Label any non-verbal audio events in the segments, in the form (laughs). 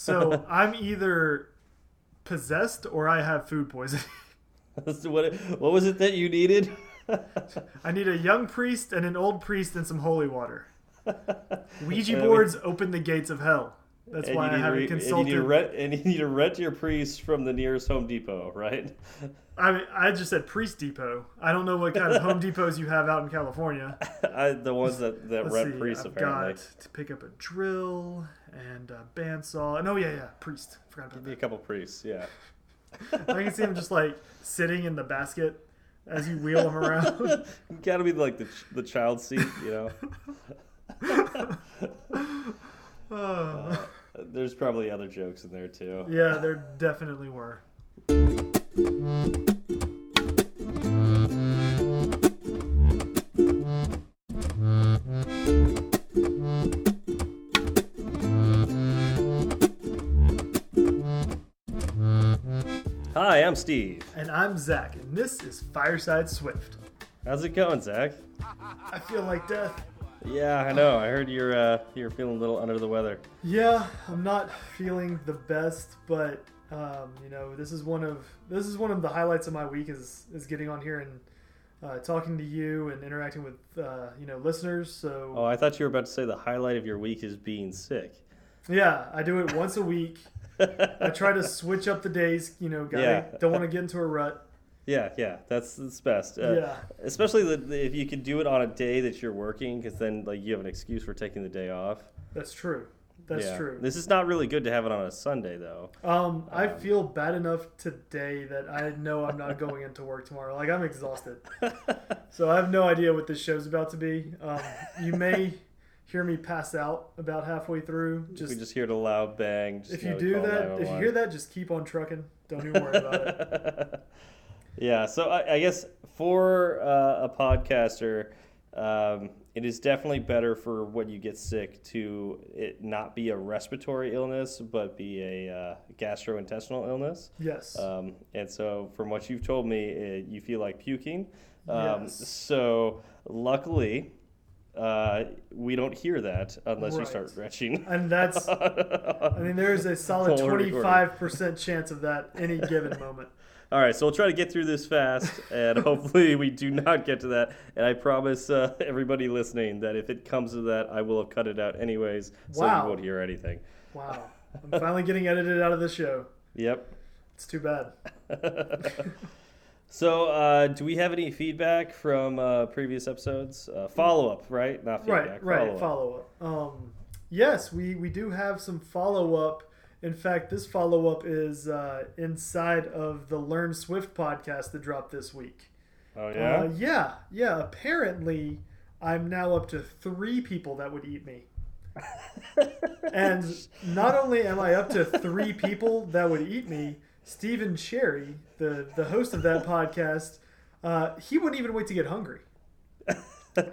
So (laughs) I'm either possessed or I have food poisoning. (laughs) So what what was it that you needed? (laughs) I need a young priest and an old priest and some holy water. Ouija boards open the gates of hell. That's and why you I haven't re- and you need consulted. to rent and you need to rent your priest from the nearest Home Depot, right? I mean, I just said priest depot. I don't know what kind of Home (laughs) Depots you have out in California. I, the ones that, that Let's rent see. priests I've apparently. got to pick up a drill and a bandsaw. And oh yeah, yeah, priest. Forgot about Give me a couple priests, yeah. (laughs) I can see him just like sitting in the basket as you wheel him around. (laughs) Gotta be like the the child seat, you know. (sighs) Uh, There's probably other jokes in there too. yeah, there definitely were. Hi, I'm Steve. And I'm Zach, and this is Fireside Swift. How's it going, Zach? I feel like death. Yeah, I know. I heard you're uh, you're feeling a little under the weather. Yeah, I'm not feeling the best, but um, you know, this is one of this is one of the highlights of my week is is getting on here and uh, talking to you and interacting with uh, you know listeners. So Oh, I thought you were about to say the highlight of your week is being sick. yeah, I do it once a week. (laughs) I try to switch up the days. You know, guy, Yeah. don't want to get into a rut. Yeah, yeah, that's that's best. Uh, yeah, Especially the, the, if you could do it on a day that you're working, because then like you have an excuse for taking the day off. that's true. That's Yeah. true. This is not really good to have it on a Sunday though. Um, I Um, feel bad enough today that I know I'm not going into work tomorrow. Like I'm exhausted, (laughs) so I have no idea what this show's about to be. Um, you may hear me pass out about halfway through. Just, we Just, heard a loud bang. Just if you do that, if you hear that, just keep on trucking. Don't even worry about it. (laughs) yeah, so I, I guess for uh, a podcaster, um, it is definitely better for when you get sick to it not be a respiratory illness, but be a uh, gastrointestinal illness. Yes. Um, and so, from what you've told me, uh you feel like puking. Um, Yes. So, luckily, uh, we don't hear that unless you start retching. and that's. I mean, there's a solid (laughs) While we're recording. 25 percent chance of that any given moment. All right, so we'll try to get through this fast, and (laughs) hopefully we do not get to that. And I promise uh, everybody listening that if it comes to that, I will have cut it out anyways, so Wow. you won't hear anything. Wow. I'm finally getting edited out of this show. Yep. It's too bad. (laughs) so, uh, do we have any feedback from uh, previous episodes? Uh, follow up, right? Not feedback. right right follow-up. follow up um yes we we do have some follow up in fact this follow up is uh inside of the learn swift podcast that dropped this week. Oh yeah. uh, yeah? yeah. Apparently i'm now up to three people that would eat me. (laughs) And not only am i up to three people that would eat me stephen cherry the the host of that (laughs) podcast uh, he wouldn't even wait to get hungry. (laughs)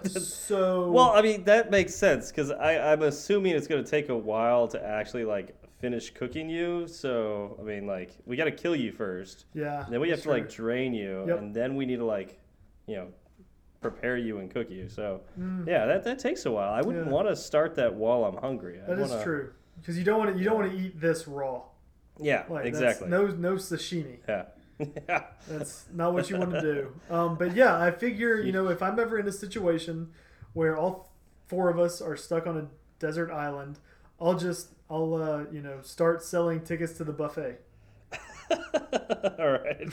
So well, I mean that makes sense because I'm assuming it's going to take a while to actually like finish cooking you. So I mean, like we got to kill you first. yeah Then we have to like drain you, Yep. and then we need to like, you know, prepare you and cook you. So Mm. yeah, that, that takes a while. I wouldn't Yeah. want to start that while I'm hungry. I That is wanna, true because you don't want to you don't want to eat this raw. Yeah, Like, exactly. No no sashimi. Yeah. (laughs) yeah. That's not what you want to do. Um, but yeah, I figure you know if I'm ever in a situation where all four of us are stuck on a desert island, I'll just I'll uh, you know start selling tickets to the buffet. (laughs) All right.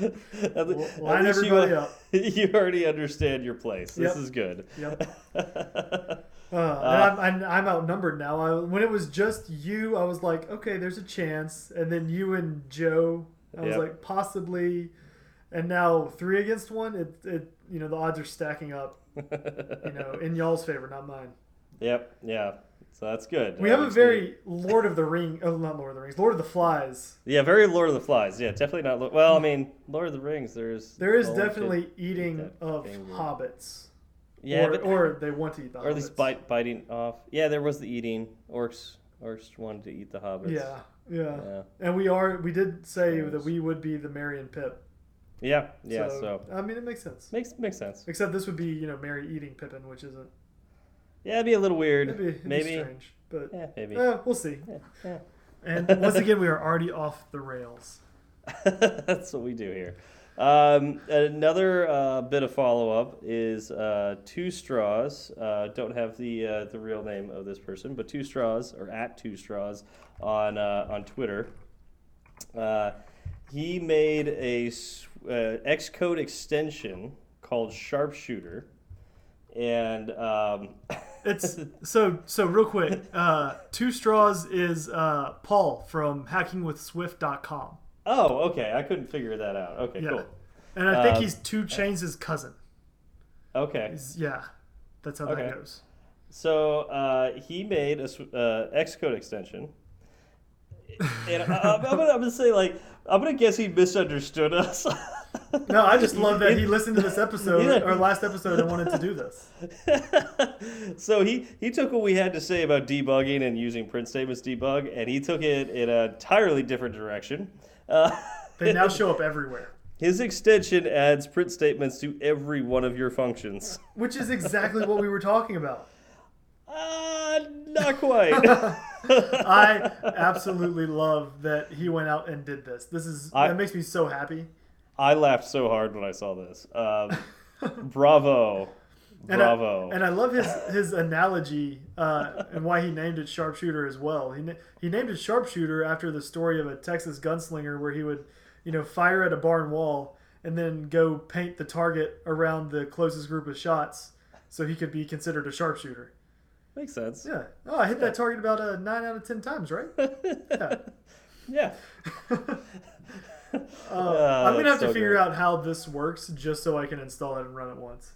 (laughs) At le- L- at line everybody you, up. (laughs) You already understand your place. This Yep. is good. Yep. Uh, and I'm, I'm, I'm outnumbered now. I, when it was just you, I was like, okay, there's a chance. And then you and Joe, I was like, possibly. And now three against one, it, it you know the odds are stacking up, you know, in y'all's favor, not mine. Yep. Yeah. So that's good. We have a very Lord of the Ring, oh, not Lord of the Rings, Lord of the Flies. yeah, very Lord of the Flies. Yeah, definitely not. Lo- Well, I mean, Lord of the Rings. There's There is definitely eating of kangaroo. hobbits, yeah, or, but, or they want to eat the or at least bite biting off. Yeah, there was the eating. Orcs orcs wanted to eat the hobbits. Yeah, yeah, Yeah. and we are. We did say that we would be the Merry and Pip. Yeah. Yeah. So, I mean, it makes sense. makes makes sense. Except this would be, you know, Merry eating Pippin, which isn't. Yeah, it'd be a little weird. It'd be, it'd be maybe. strange, but Yeah, maybe. eh, we'll see. Yeah, yeah. And (laughs) once again, we are already off the rails. (laughs) That's what we do here. Um, another uh, bit of follow up is uh, Two Straws. Uh, don't have the uh, the real name of this person, but Two Straws or at Two Straws on uh, on Twitter. Uh, he made a uh, Xcode extension called Sharpshooter, and um, (laughs) It's so so real quick. Uh, Two Straws is uh, Paul from hackingwithswift.com. oh, okay, I couldn't figure that out. Okay, Yeah. cool. And I think Um, he's 2 Chainz' his cousin. Okay, He's, yeah, that's how Okay. that goes. So uh, he made a uh, Xcode extension, and I, I'm, I'm, gonna, I'm gonna say like I'm gonna guess he misunderstood us. (laughs) No, I just love that he (laughs) listened to this episode Yeah. or last episode and wanted to do this. (laughs) so he he took what we had to say about debugging and using print statements debug, and he took it in an entirely different direction. Uh, (laughs) They now show up everywhere, his extension adds print statements to every one of your functions. which is exactly what we were talking about. Uh, not quite. I absolutely love that he went out and did this. This is I- that makes me so happy. I laughed so hard when I saw this. Um, bravo. (laughs) And Bravo. I, and I love his his analogy uh, and why he named it sharpshooter as well. He he named it sharpshooter after the story of a Texas gunslinger where he would, you know, fire at a barn wall and then go paint the target around the closest group of shots so he could be considered a sharpshooter. Makes sense. Yeah. Oh, I hit that target about uh, nine out of ten times, right? (laughs) Yeah. Yeah. (laughs) Uh, (laughs) I'm gonna have that's to figure out how this works just so I can install it and run it once.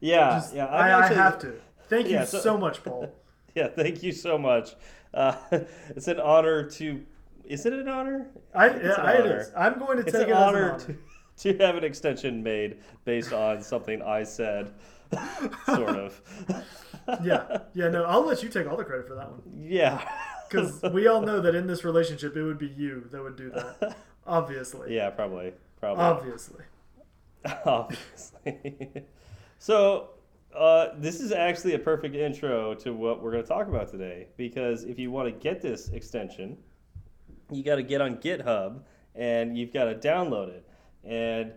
Yeah. Just- yeah. I, actually- I have to. Thank you so, so- much, Paul. (laughs) Yeah. Thank you so much. Uh, (laughs) it's an honor to. Is it an honor? I, It's yeah, an I, it honor. is. I'm going to It's take it honor, as an honor. To, to have an extension made based on something I said, sort of. yeah, yeah. No, I'll let you take all the credit for that one Yeah. because we all know that in this relationship, it would be you that would do that. Obviously. yeah, probably. Probably. Obviously. (laughs) Obviously. (laughs) so, uh, this is actually a perfect intro to what we're going to talk about today because if you want to get this extension, you got to get on GitHub and you've got to download it. And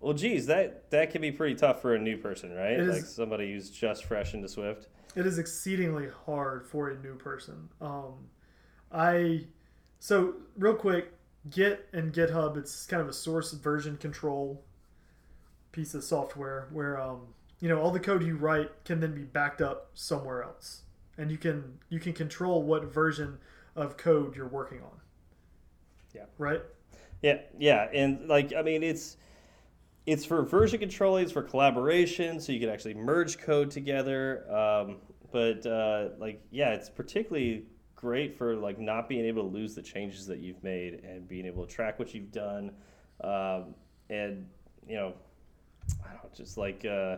well, geez, that that can be pretty tough for a new person, right? Is- like somebody who's just fresh into Swift. It is exceedingly hard for a new person. Um, I so real quick, Git and GitHub. It's kind of a source version control piece of software where um, you know all the code you write can then be backed up somewhere else, and you can you can control what version of code you're working on. Yeah. Right. Yeah, yeah, and like I mean, it's it's for version control, it's for collaboration, so you can actually merge code together. Um, but uh, like, yeah, it's particularly great for like not being able to lose the changes that you've made and being able to track what you've done, um, and you know, I don't know, just like uh,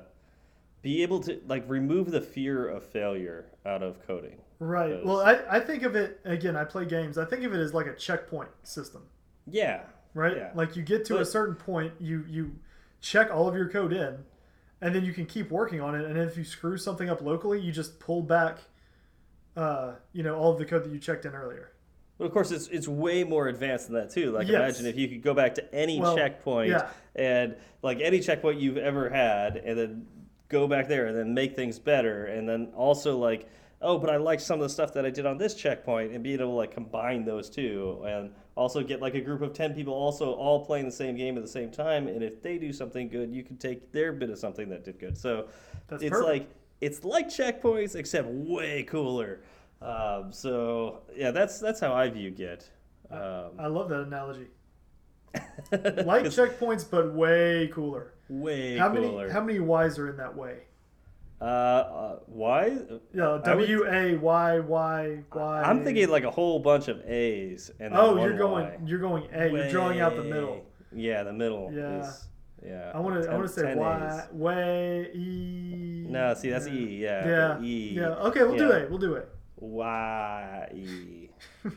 be able to like remove the fear of failure out of coding. Right. Because- Well, I, I think of it again. I play games. I think of it as like a checkpoint system. Yeah, right? Yeah. Like you get to a certain point, you you check all of your code in, and then you can keep working on it. And if you screw something up locally, you just pull back, uh, you know, all of the code that you checked in earlier. Well, of course, it's it's way more advanced than that too. Like, Yes. imagine if you could go back to any Well, checkpoint yeah. and like any checkpoint you've ever had, and then go back there and then make things better, and then also like, oh, but I like some of the stuff that I did on this checkpoint, and being able to like combine those two, and also get like a group of ten people also all playing the same game at the same time, and if they do something good, you can take their bit of something that did good. So That's it's perfect. like it's like checkpoints except way cooler. Um, so yeah, that's that's how I view Git. Um, I love that analogy. (laughs) Like checkpoints, but way cooler. way How cooler. many how many Y's are in that way? Uh, uh, why? Yeah, W A Y Y Y. I'm thinking like a whole bunch of A's and Oh, you're going Y. you're going A. You're drawing out the middle. Yeah, the middle. Yeah. Is, yeah. I want to I want to say 10 Y A's. way E. No, see that's E. Yeah. Yeah. E. Yeah. Okay, we'll do it. We'll do it. Y (laughs)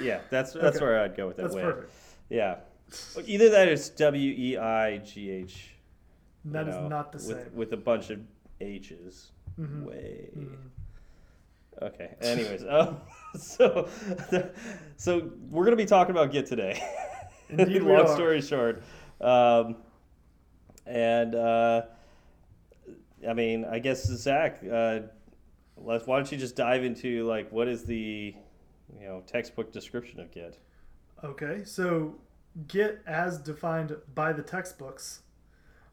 yeah, that's that's Okay. where I'd go with that That's way. perfect. Yeah. (laughs) Either that or it's W E I G H. you That is know, not the with, same. With a bunch of H's. Mhm. Way. Mhm. Okay. Anyways, (laughs) um, so so we're gonna be talking about Git today. Indeed Long story short, um, and uh, I mean, I guess Zach, uh, let's, why don't you just dive into like what is the you know textbook description of Git? Okay, so Git, as defined by the textbooks,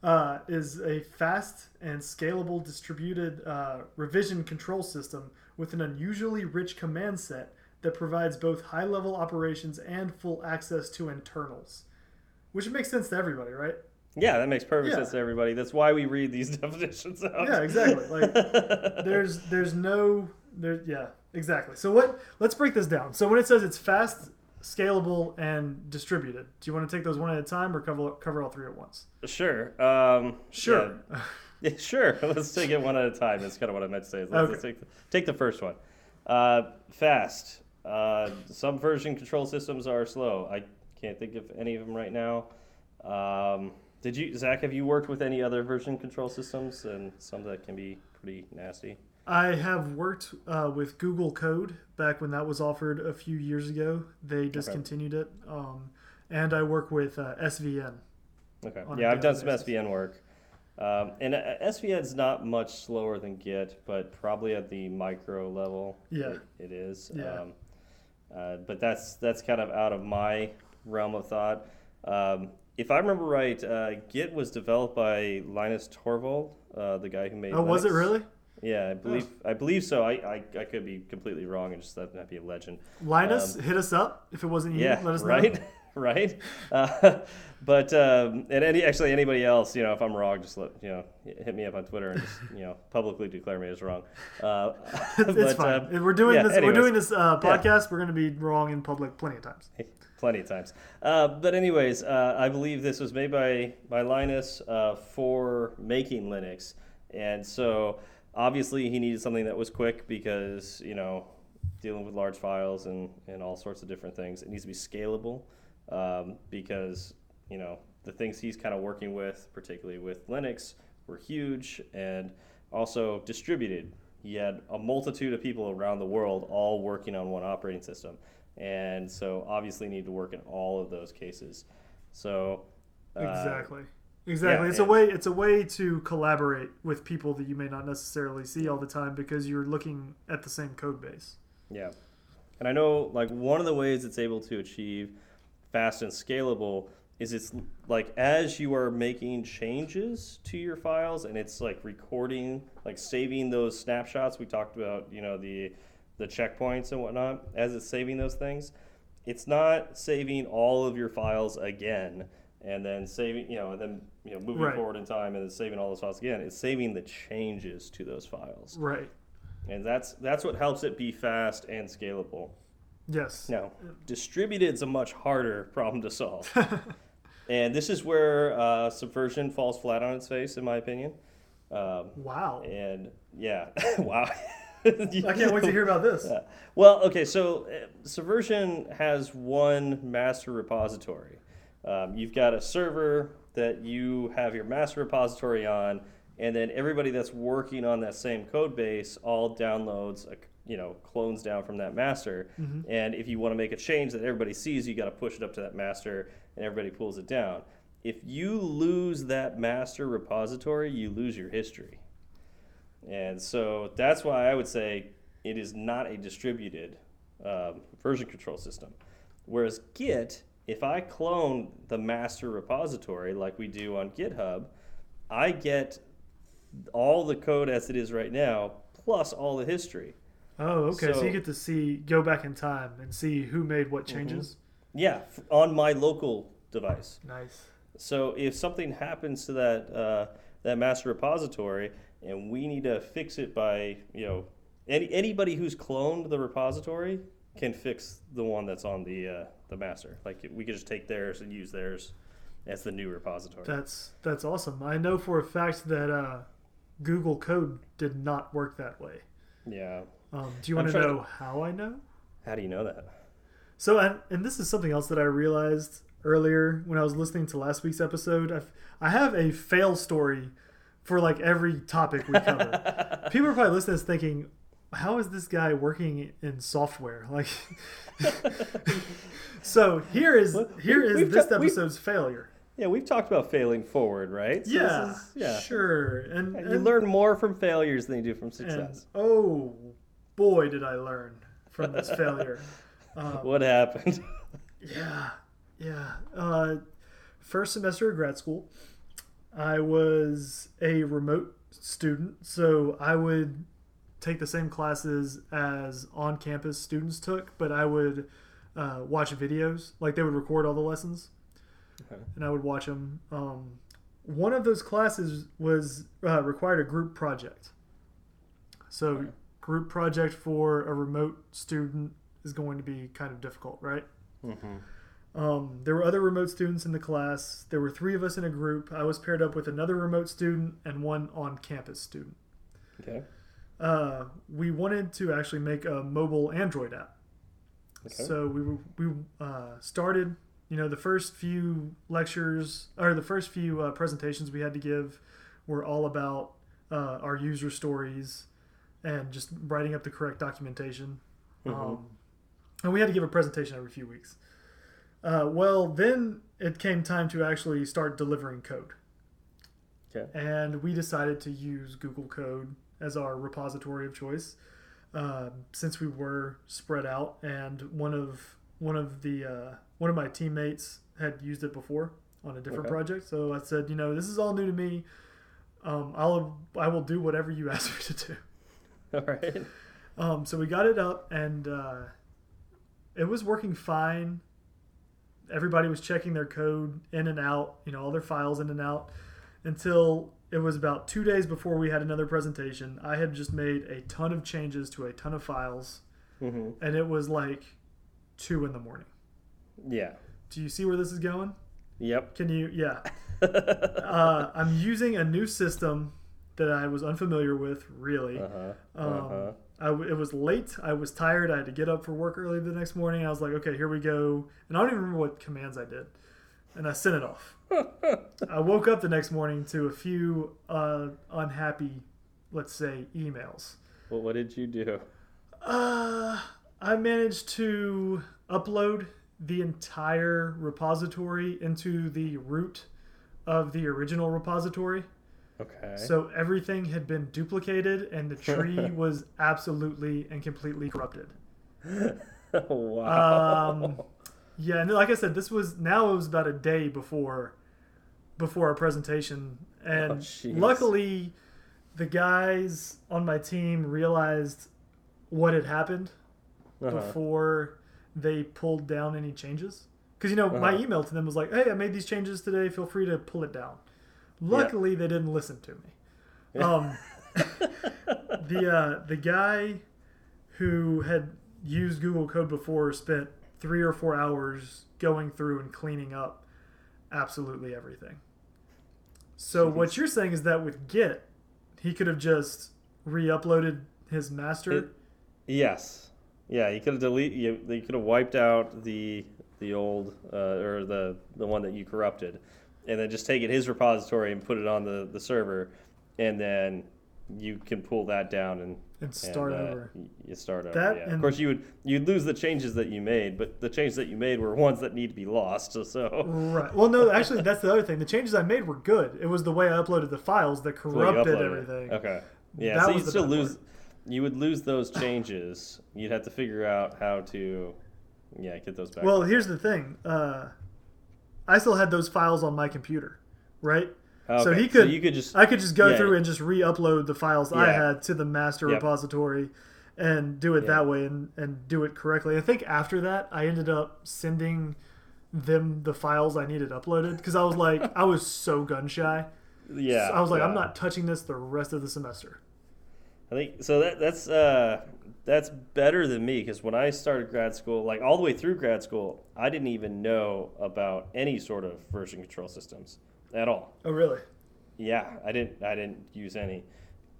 uh, is a fast and scalable distributed uh, revision control system with an unusually rich command set that provides both high level operations and full access to internals. Which makes sense to everybody, right? Yeah, that makes perfect Yeah. sense to everybody. That's why we read these (laughs) definitions out. Yeah, exactly. Like (laughs) there's there's no there yeah, exactly. So what let's break this down. So when it says it's fast, scalable, and distributed, do you want to take those one at a time or cover cover all three at once? Sure. Um, Sure. yeah. (laughs) Yeah, sure. Let's take it one at a time. That's kind of what I meant to say. Let's, let's Okay. take, the, take the first one. Uh, fast. Uh, some version control systems are slow. I can't think of any of them right now. Um, did you, Zach? Have you worked with any other version control systems and some that can be pretty nasty? I have worked uh, with Google Code back when that was offered a few years ago. They discontinued it. Um, and I work with uh, SVN. Okay. Yeah, I've done daily some basis. SVN work. Um, and uh, SVN is not much slower than Git, but probably at the micro level, Yeah. it, it is. Yeah. Um, uh, but that's that's kind of out of my realm of thought. Um, if I remember right, uh, Git was developed by Linus Torvald, uh, the guy who made. Oh, was it really? Yeah, I believe I believe so. I, I, I could be completely wrong, and just that might be a legend. Linus, hit us up if it wasn't you. Um, Yeah, Let us know. (laughs) (laughs) right. Uh, (laughs) but um, and any actually anybody else, you know, if I'm wrong, just let you know, hit me up on Twitter and just you know publicly declare me as wrong. Uh, (laughs) it's but, fine. um, If we're doing yeah, this. anyways. We're doing this uh, Yeah. podcast. We're going to be wrong in public plenty of times. plenty of times. Uh, but anyways, uh, I believe this was made by by Linus uh, for making Linux, and so obviously he needed something that was quick because you know dealing with large files and and all sorts of different things. It needs to be scalable um, because you know the things he's kind of working with, particularly with Linux, were huge and also distributed. He had a multitude of people around the world all working on one operating system, and so obviously need to work in all of those cases. So uh, Exactly. Exactly. yeah, it's a way it's a way to collaborate with people that you may not necessarily see all the time because you're looking at the same code base. Yeah. And I know like one of the ways it's able to achieve fast and scalable is it's like as you are making changes to your files and it's like recording like saving those snapshots we talked about you know the the checkpoints and whatnot as it's saving those things it's not saving all of your files again and then saving you know and then you know moving Right. forward in time and then saving all those files again it's saving the changes to those files Right. and that's that's what helps it be fast and scalable. Yes. Now, distributed is a much harder problem to solve, (laughs) and this is where uh, subversion falls flat on its face, in my opinion. Um, Wow. and yeah, (laughs) wow. I can't wait to hear about this. Yeah. Well, okay, so uh, Subversion has one master repository. Um, you've got a server that you have your master repository on, and then everybody that's working on that same code base all downloads, a, you know, clones down from that master. And if you want to make a change that everybody sees, you got to push it up to that master, and everybody pulls it down. If you lose that master repository, you lose your history. And so that's why I would say it is not a distributed um, version control system. Whereas Git, if I clone the master repository like we do on GitHub, I get all the code as it is right now, plus all the history. Oh, okay. So, So- you get to see go back in time and see who made what Mm-hmm. changes. Yeah, f- on my local device. Nice. So if something happens to that uh, that master repository, and we need to fix it by you know any anybody who's cloned the repository can fix the one that's on the uh, the master. Like we could just take theirs and use theirs as the new repository. That's that's awesome. I know for a fact that uh, Google Code did not work that way. yeah. Um, do you want to trying to- know how I know? How do you know that? So, and, and this is something else that I realized earlier when I was listening to last week's episode. I've, I have a fail story for like every topic we cover. (laughs) People are probably listening to this thinking, how is this guy working in software? (laughs) Like, (laughs) so here is Well, here we- is we've this ta- episode's failure. Yeah, we've talked about failing forward, right? So this yeah, is- yeah. sure. And, You learn more from failures than you do from and, success. oh boy, did I learn from this failure. (laughs) Um, What happened? (laughs) Yeah, yeah. Uh, first semester of grad school, I was a remote student, so I would take the same classes as on campus students took, but I would uh, watch videos. Like they would record all the lessons, Okay. and I would watch them. Um, one of those classes was uh, required a group project. So, Okay. Group project for a remote student is going to be kind of difficult, right? hmm Um, there were other remote students in the class. There were three of us in a group. I was paired up with another remote student and one on campus student. Okay. Uh, we wanted to actually make a mobile Android app. Okay. So we we uh, started. You know, the first few lectures or the first few uh, presentations we had to give were all about uh, our user stories and just writing up the correct documentation. Mhm. Um, and we had to give a presentation every few weeks. Uh, well, then it came time to actually start delivering code. Okay. And we decided to use Google Code as our repository of choice, uh, since we were spread out, and one of one of the uh, one of my teammates had used it before on a different Okay. project. So I said, you know, this is all new to me. Um, I'll I will do whatever you (laughs) ask me to do. (laughs) All right. Um, so we got it up and uh, it was working fine. Everybody was checking their code in and out, you know, all their files in and out until it was about two days before we had another presentation. I had just made a ton of changes to a ton of files hmm and it was like two in the morning. Yeah. Do you see where this is going? Yep. Can you? Yeah. (laughs) Uh, I'm using a new system that I was unfamiliar with, really. Uh-huh. Um, Uh-huh. I w it was late. I was tired. I had to get up for work early the next morning. I was like, okay, here we go. And I don't even remember what commands I did. And I sent it off. (laughs) I woke up the next morning to a few uh, unhappy, let's say, emails. Well, what did you do? Uh, I managed to upload the entire repository into the root of the original repository. Okay. So everything had been duplicated and the tree (laughs) was absolutely and completely corrupted. (laughs) wow. Um, yeah, and like I said, this was now it was about a day before before our presentation, and Oh, luckily the guys on my team realized what had happened Uh-huh. before they pulled down any changes. Because you know, my Uh-huh. email to them was like, "Hey, I made these changes today. Feel free to pull it down." Luckily, they didn't listen to me. Um, (laughs) the uh, the guy who had used Google Code before spent three or four hours going through and cleaning up absolutely everything. So what you're saying is that with Git, he could have just re-uploaded his master. It- Yes. Yeah, you could have delete. You, you could have wiped out the the old uh, or the the one that you corrupted, and then just take it his repository and put it on the the server, and then you can pull that down and and start and, uh, over. You start over. That yeah. and- Of course, you would you'd lose the changes that you made, but the changes that you made were ones that need to be lost. (laughs) So, Right. Well, no, actually, that's the other thing. The changes I made were good. It was the way I uploaded the files that you corrupted everything. Okay. Yeah. That so you'd still lose. You would lose those changes. You'd have to figure out how to, yeah, get those back. Well, here's the thing. Uh, I still had those files on my computer, right? Oh, so he could- you could just. I could just go Yeah. through and just re-upload the files I had to the master Yep. repository and do it Yeah. that way and, and do it correctly. I think after that, I ended up sending them the files I needed uploaded because I was like, I was so gun shy. (laughs) yeah. I was like, I'm not touching this the rest of the semester. I think so. That that's uh, that's better than me because when I started grad school, like all the way through grad school, I didn't even know about any sort of version control systems at all. Oh, really? Yeah, I didn't. I didn't use any,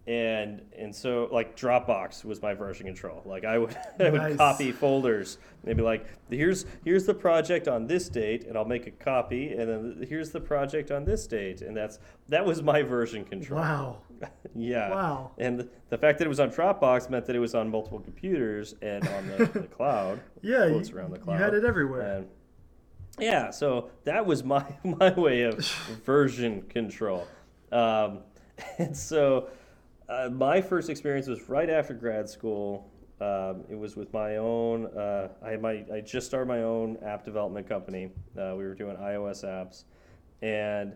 and and so like Dropbox was my version control. Like I would (laughs) I would Nice. copy folders. They'd be like, here's here's the project on this date, and I'll make a copy, and then here's the project on this date, and that's that was my version control. Wow. (laughs) Yeah. Wow. And the, the fact that it was on Dropbox meant that it was on multiple computers and on the, the (laughs) cloud. Yeah, you, Quotes around the you cloud. had it everywhere. And yeah, so that was my my way of version control. Um, and so uh, my first experience was right after grad school. Um, it was with my own. Uh, I my. I just started my own app development company. Uh, we were doing iOS apps, and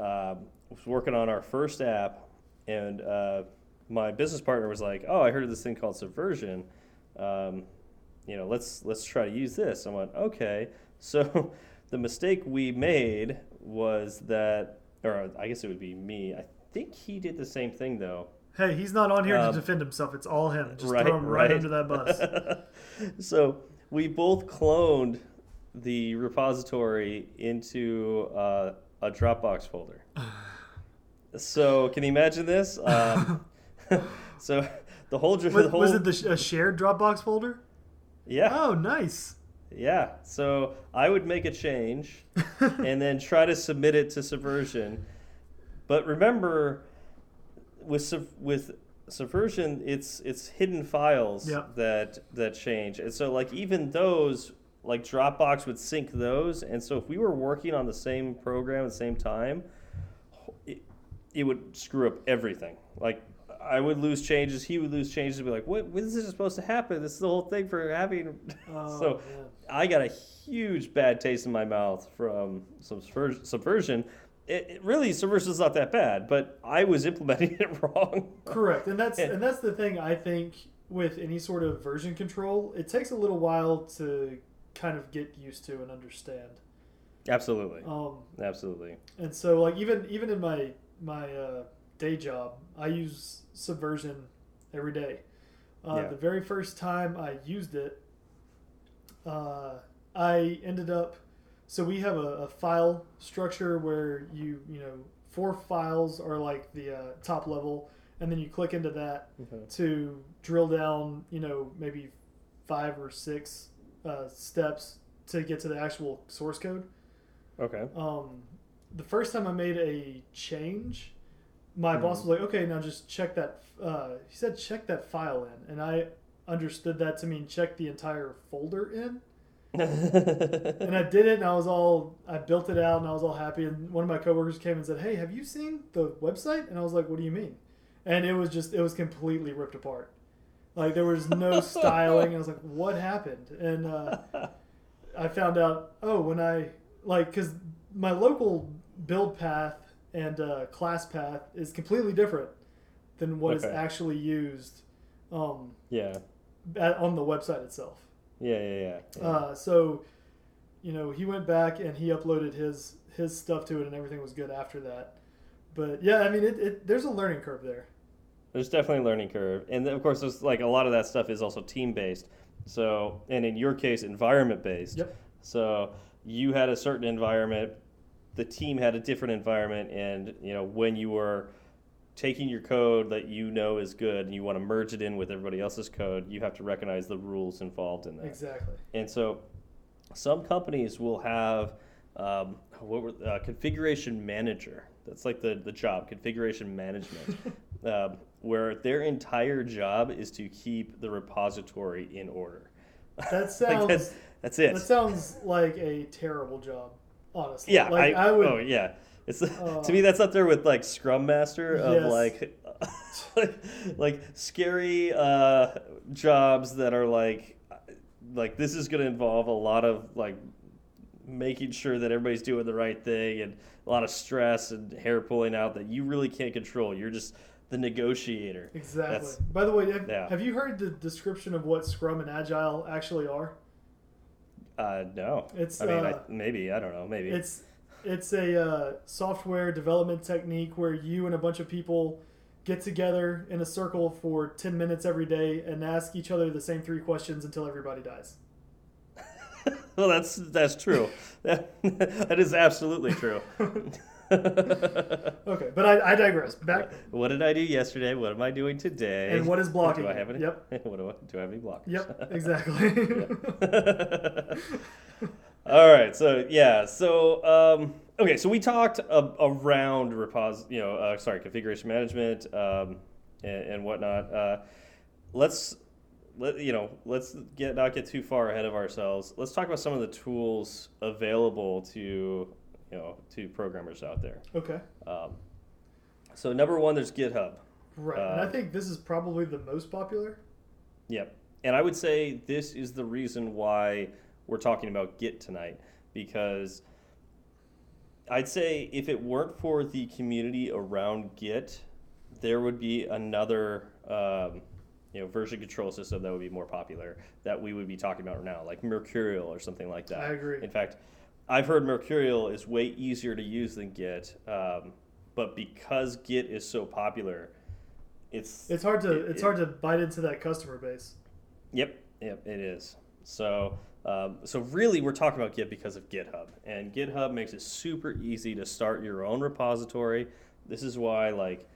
um, was working on our first app. And uh, my business partner was like, "Oh, I heard of this thing called Subversion. Um, you know, let's let's try to use this." I went, "Okay." (laughs) So the mistake we made was that, or I guess it would be me. I think he did the same thing though. hey, he's not on here Um, to defend himself. It's all him. Just right, throw him right, right. under that bus. (laughs) so we both cloned the repository into uh, a Dropbox folder. (sighs) so can you imagine this? Um, (laughs) so the whole, was, the whole was it the, a shared Dropbox folder? yeah Oh, nice. yeah. So I would make a change (laughs) and then try to submit it to Subversion. But remember, with with Subversion, it's it's hidden files that that change, and so like even those, like Dropbox would sync those, and so if we were working on the same program at the same time, it, it would screw up everything. Like I would lose changes, he would lose changes, and be like, "What? When is this supposed to happen? This is the whole thing for having." (laughs) Oh, so man. I got a huge bad taste in my mouth from subver- subversion. It, it really subversion's not that bad, but I was (laughs) implementing it wrong. Correct, and that's Yeah. and that's the thing. I think with any sort of version control, it takes a little while to kind of get used to and understand. Absolutely, Um, absolutely. and so like even even in my my uh, day job, I use Subversion every day. Uh, Yeah. The very first time I used it, uh, I ended up. So we have a, a file structure where you you know four files are like the uh, top level, and then you click into that Okay. to drill down, you know, maybe five or six uh, steps to get to the actual source code. Okay. Um, the first time I made a change, my boss was like, "Okay, now just check that." Uh, he said, "Check that file in," and I understood that to mean check the entire folder in. (laughs) And I did it, and I was all, I built it out, and I was all happy. And one of my coworkers came and said, "Hey, have you seen the website?" And I was like, "What do you mean?" And it was just, it was completely ripped apart. Like there was no (laughs) styling. I was like, "What happened?" And uh, I found out, oh, when I like, because my local build path and uh, class path is completely different than what is Okay. actually used um, yeah. at, on the website itself. Yeah. Yeah. Yeah. yeah. Uh, so, you know, he went back and he uploaded his his stuff to it, and everything was good after that. But yeah, I mean, it, it there's a learning curve there. There's definitely a learning curve, and of course, there's like a lot of that stuff is also team based. So, and in your case, environment based. Yep. So you had a certain environment, the team had a different environment, and you know when you were taking your code that you know is good and you want to merge it in with everybody else's code, you have to recognize the rules involved in that. Exactly. And so, some companies will have um, what were, uh, configuration manager. That's like the the job configuration management, (laughs) um, where their entire job is to keep the repository in order. That (laughs) Like, sounds that's, that's it. that sounds like a terrible job, honestly. yeah, like I, would. Oh yeah, it's Uh, (laughs) to me that's up there with like Scrum Master of Yes. like. like, (laughs) like scary uh, jobs that are like like this is going to involve a lot of like making sure that everybody's doing the right thing and a lot of stress and hair pulling out that you really can't control. You're just the negotiator. Exactly. That's- By the way, have, yeah. have you heard the description of what Scrum and Agile actually are? Uh, no, It's I mean, uh, I, maybe I don't know. Maybe It's it's a uh, software development technique where you and a bunch of people get together in a circle for 10 minutes every day and ask each other the same three questions until everybody dies. (laughs) well, that's that's true. (laughs) that, that is absolutely true. (laughs) Okay, but I, I digress. Back what did I do yesterday? What am I doing today? and what is blocking? do I have any? Yep. What do I do? I have any blockers? Yep. Exactly. All right. So yeah. So um, okay. So we talked a, around repos. You know, uh, sorry, configuration management um, and, and whatnot. Uh, let's let you know. Let's get not get too far ahead of ourselves. Let's talk about some of the tools available to you know to programmers out there. okay. Um, so number one, there's GitHub. Right. and I Um, think this is probably the most popular. Yep. And I would say this is the reason why we're talking about Git tonight because I'd say if it weren't for the community around Git, there would be another um, you know version control system that would be more popular that we would be talking about now, like Mercurial or something like that. I agree. In fact, I've heard Mercurial is way easier to use than Git, um, but because Git is so popular, it's It's hard to it- it's it- hard to bite into that customer base. Yep, yep, it is. So, um, so really, we're talking about Git because of GitHub, and GitHub makes it super easy to start your own repository. This is why, like,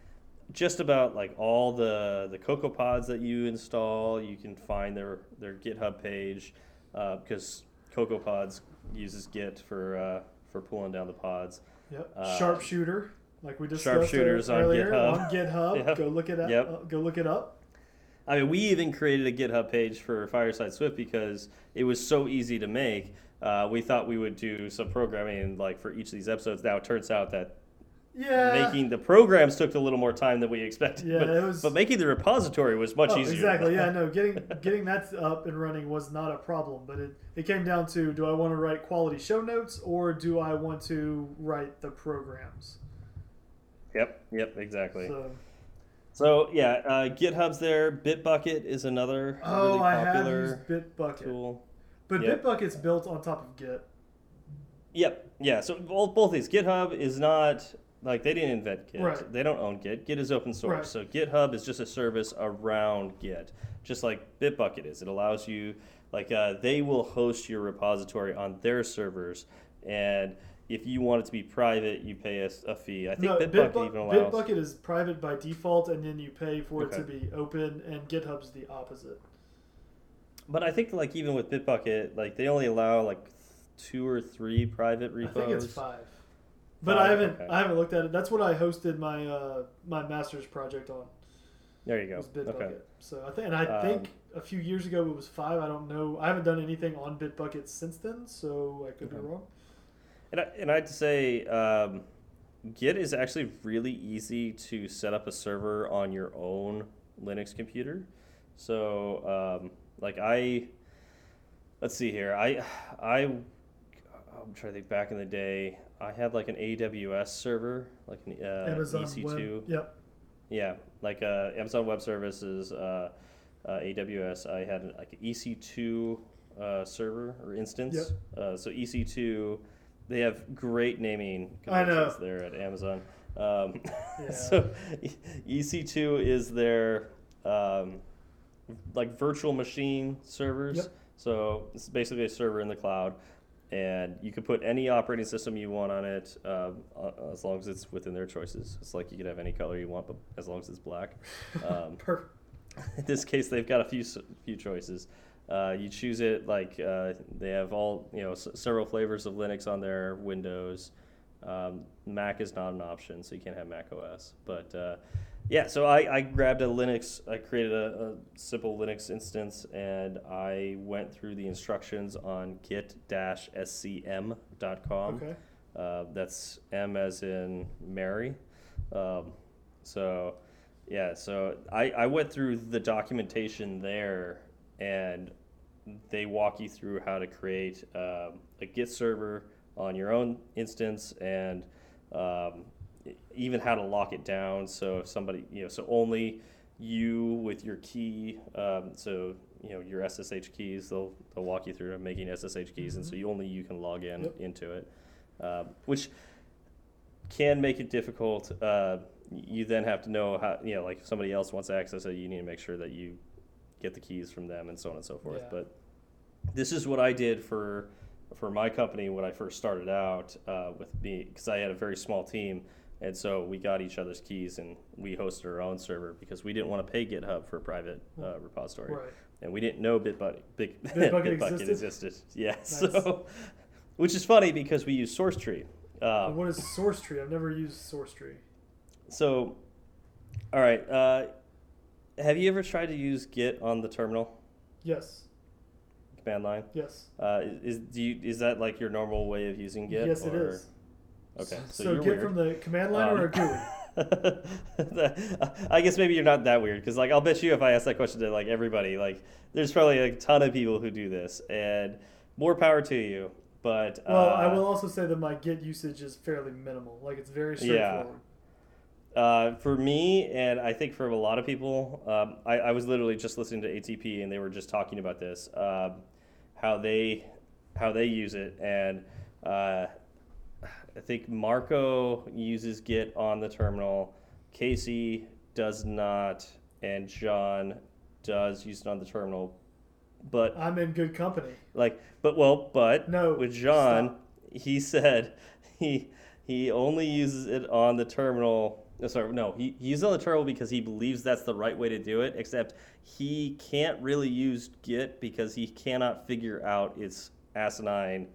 just about like all the the Cocoa Pods that you install, you can find their their GitHub page uh, because Cocoa Pods uses Git for uh, for pulling down the pods. Yep. Uh, Sharpshooter, like we discussed Sharpshooters on earlier GitHub. on (laughs) GitHub. Yep. Go look it up. Yep. go look it up. I mean, we even created a GitHub page for Fireside Swift because it was so easy to make. Uh, we thought we would do some programming like for each of these episodes. Now it turns out that Yeah. making the programs took a little more time than we expected. Yeah, but, it was- but making the repository was much Oh, easier. exactly. Yeah. No. (laughs) Getting getting that up and running was not a problem, but it it came down to do I want to write quality show notes or do I want to write the programs? Yep. Yep. Exactly. So. So yeah, uh, GitHub's there. Bitbucket is another Oh, really I have popular used Bitbucket, tool. but Yep. Bitbucket's built on top of Git. Yep. Yeah. So both, both these GitHub is not like they didn't invent Git. Right. They don't own Git. Git is open source. Right. So GitHub is just a service around Git, just like Bitbucket is. It allows you like uh, they will host your repository on their servers, and if you want it to be private, you pay a, a fee. I think No, Bitbucket Bitbu- even allows. Bitbucket is private by default, and then you pay for it to be open, and GitHub's the opposite. But I think like even with Bitbucket, like they only allow like two or three private repos. I think it's five. But Five, I haven't okay. I haven't looked at it. That's what I hosted my uh, my master's project on. There you go. Was Bitbucket. Okay. So I think and I Um, think a few years ago it was five. I don't know. I haven't done anything on Bitbucket since then, so I could be wrong. And, I, and I'd say um, Git is actually really easy to set up a server on your own Linux computer. So, um, like I, let's see here. I, I, I'm trying to think. Back in the day, I had like an AWS server, like an uh, Amazon EC2. Web. Yep. Yeah, like uh, Amazon Web Services, uh, uh, AWS. I had like an EC2 uh, server or instance. Uh, so EC2, they have great naming conventions there at Amazon. Um, (laughs) Yeah. so EC2 is their um, like virtual machine servers. Yep. So it's basically a server in the cloud, and you can put any operating system you want on it, uh, as long as it's within their choices. It's like you could have any color you want, but as long as it's black. (laughs) Um, Perfect. (laughs) in this case, they've got a few few choices. Uh, you choose it like uh, they have all you know s- several flavors of Linux on their Windows. Um, Mac is not an option, so you can't have Mac OS. But uh, yeah, so I, I grabbed a Linux, I created a, a simple Linux instance, and I went through the instructions on git-scm.com. Okay. Uh, that's M as in Mary. Um, so, yeah, so I, I went through the documentation there, and they walk you through how to create um, a Git server on your own instance and um, even how to lock it down. So if somebody, you know, so only you with your key, um, so you know your SSH keys, they'll they'll walk you through making SSH keys, and so you only you can log in Yep. into it, um, which can make it difficult. Uh, you then have to know how, you know, like if somebody else wants to access it, you need to make sure that you get the keys from them and so on and so forth. Yeah. But this is what I did for for my company when I first started out uh, with me because I had a very small team, and so we got each other's keys and we hosted our own server because we didn't want to pay GitHub for a private uh, repository, Right. and we didn't know Bitbucket, Big, Bitbucket (laughs) Bitbucket existed? existed. Yeah, Nice. so (laughs) which is funny because we use SourceTree. Uh, And what is source tree? I've never used source tree. so, all right, uh, have you ever tried to use Git on the terminal Yes. command line? Yes. Uh, is do you is that like your normal way of using Git? yes, it or- is. Okay, so, you're get weird. from the command line or a Um, GUI? (laughs) I guess maybe you're not that weird because like I'll bet you if I ask that question to like everybody, like there's probably a ton of people who do this, and more power to you. But Well, uh, I will also say that my Git usage is fairly minimal. Like it's very Yeah. straightforward. Uh, for me, and I think for a lot of people, um, I, I was literally just listening to ATP, and they were just talking about this, um, how they how they use it, and uh, I think Marco uses Git on the terminal, Casey does not, and John does use it on the terminal, but I'm in good company. like, but well, but No, with John, stop. he said (laughs) he he only uses it on the terminal. No, Sorry, no, he, he uses it on the terminal because he believes that's the right way to do it. Except he can't really use Git because he cannot figure out its asinine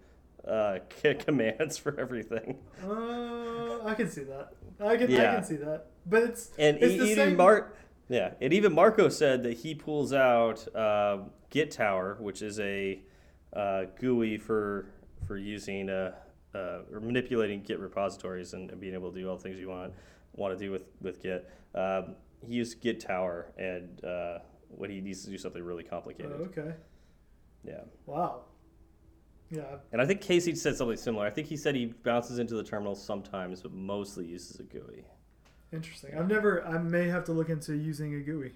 uh, (laughs) commands for everything. Uh, I can see that. I can I can see that. But it's And it's e- the even same. Mark, yeah, and even Marco said that he pulls out uh, Git Tower, which is a uh, GUI for for using uh, uh, or manipulating Git repositories and, and being able to do all the things you want want to do with with Git. Um, he used Git Tower, and uh, when he needs to do something really Oh, complicated, okay. yeah. Wow. Yeah. And I think Casey said something similar. I think he said he bounces into the terminal sometimes, but mostly uses a GUI. Interesting. I've never. I may have to look into using a GUI.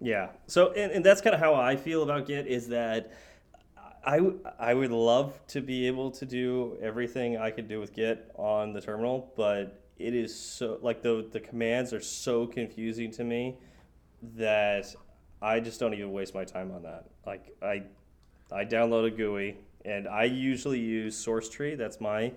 Yeah. So, and, and that's kind of how I feel about Git is that I, w- I would love to be able to do everything I could do with Git on the terminal, but it is so, like the, the commands are so confusing to me that I just don't even waste my time on that. Like, I, I download a GUI and I usually use SourceTree. That's my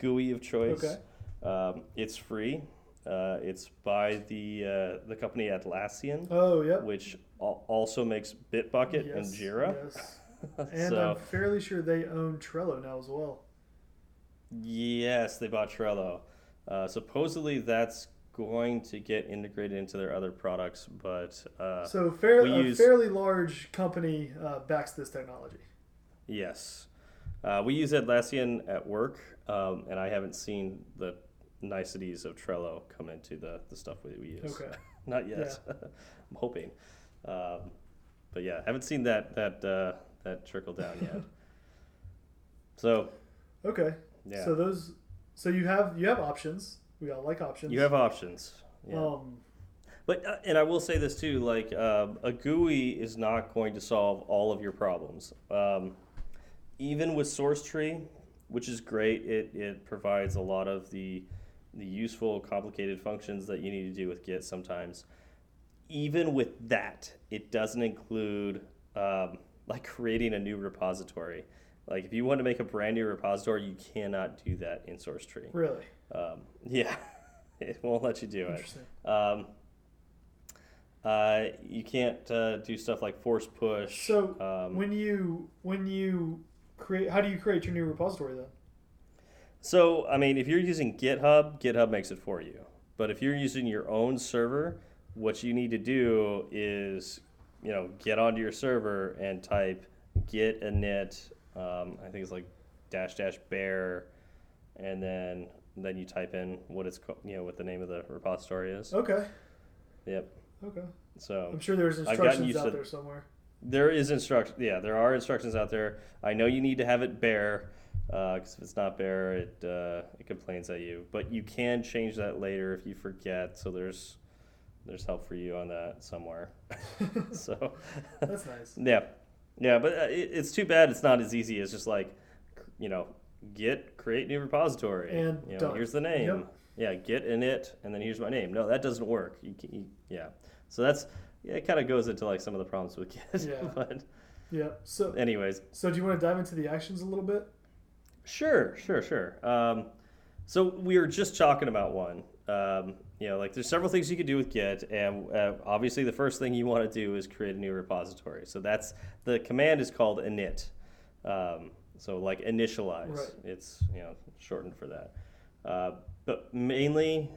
GUI of choice. Okay. Um, it's free. Uh, it's by the uh, the company Atlassian Oh, yep. which al- also makes Bitbucket and Jira. Yes. (laughs) And so I'm fairly sure they own Trello now as well. yes, they bought Trello. Uh, supposedly that's going to get integrated into their other products, but uh, So fair, a use- fairly large company uh, backs this technology. yes, uh, we use Atlassian at work, um, and I haven't seen the niceties of Trello come into the, the stuff that we use. Okay. (laughs) Not yet. (laughs) I'm hoping, um, but yeah, haven't seen that that uh, that trickle down yet. (laughs) so Okay. yeah. So those. So you have you have options. We all like options. You have options. Yeah. Um. but uh, and I will say this too, like um, a GUI is not going to solve all of your problems. Um, even with SourceTree, which is great, it, it provides a lot of the the useful, complicated functions that you need to do with Git sometimes. Even with that, it doesn't include um, like creating a new repository. Like if you want to make a brand new repository, you cannot do that in SourceTree. Really Um, (laughs) yeah, it won't let you do it. interesting. Um, uh, you can't uh, do stuff like force push. So um, when you when you create, how do you create your new repository then? so I mean, if you're using GitHub, GitHub makes it for you. But if you're using your own server, what you need to do is, you know, get onto your server and type git init. Um, I think it's like dash dash bare, and then then you type in what it's co- you know what the name of the repository is. Okay. Yep. Okay. So I'm sure there's instructions out to- there somewhere. There is instruction. Yeah, there are instructions out there. I know you need to have it bare, because if it's not bare, it uh, it complains at you. But you can change that later if you forget. So there's there's help for you on that somewhere. (laughs) (laughs) so That's nice. (laughs) yeah, yeah. But uh, it's too bad it's not as easy as just like you know get create new repository And you know, here's the name. Yep. Yeah, get in it, and then here's my name. No, that doesn't work. You, can, you yeah. So that's yeah, it kind of goes into like some of the problems with Git. Yeah. (laughs) but Yeah. So, anyways, so do you want to dive into the actions a little bit? Sure, sure, sure. Um, so we were just talking about one. Um, you know, like there's several things you could do with Git, and uh, obviously the first thing you want to do is create a new repository. So that's the command is called init. Um, so like initialize, Right. it's you know shortened for that. Uh, but mainly,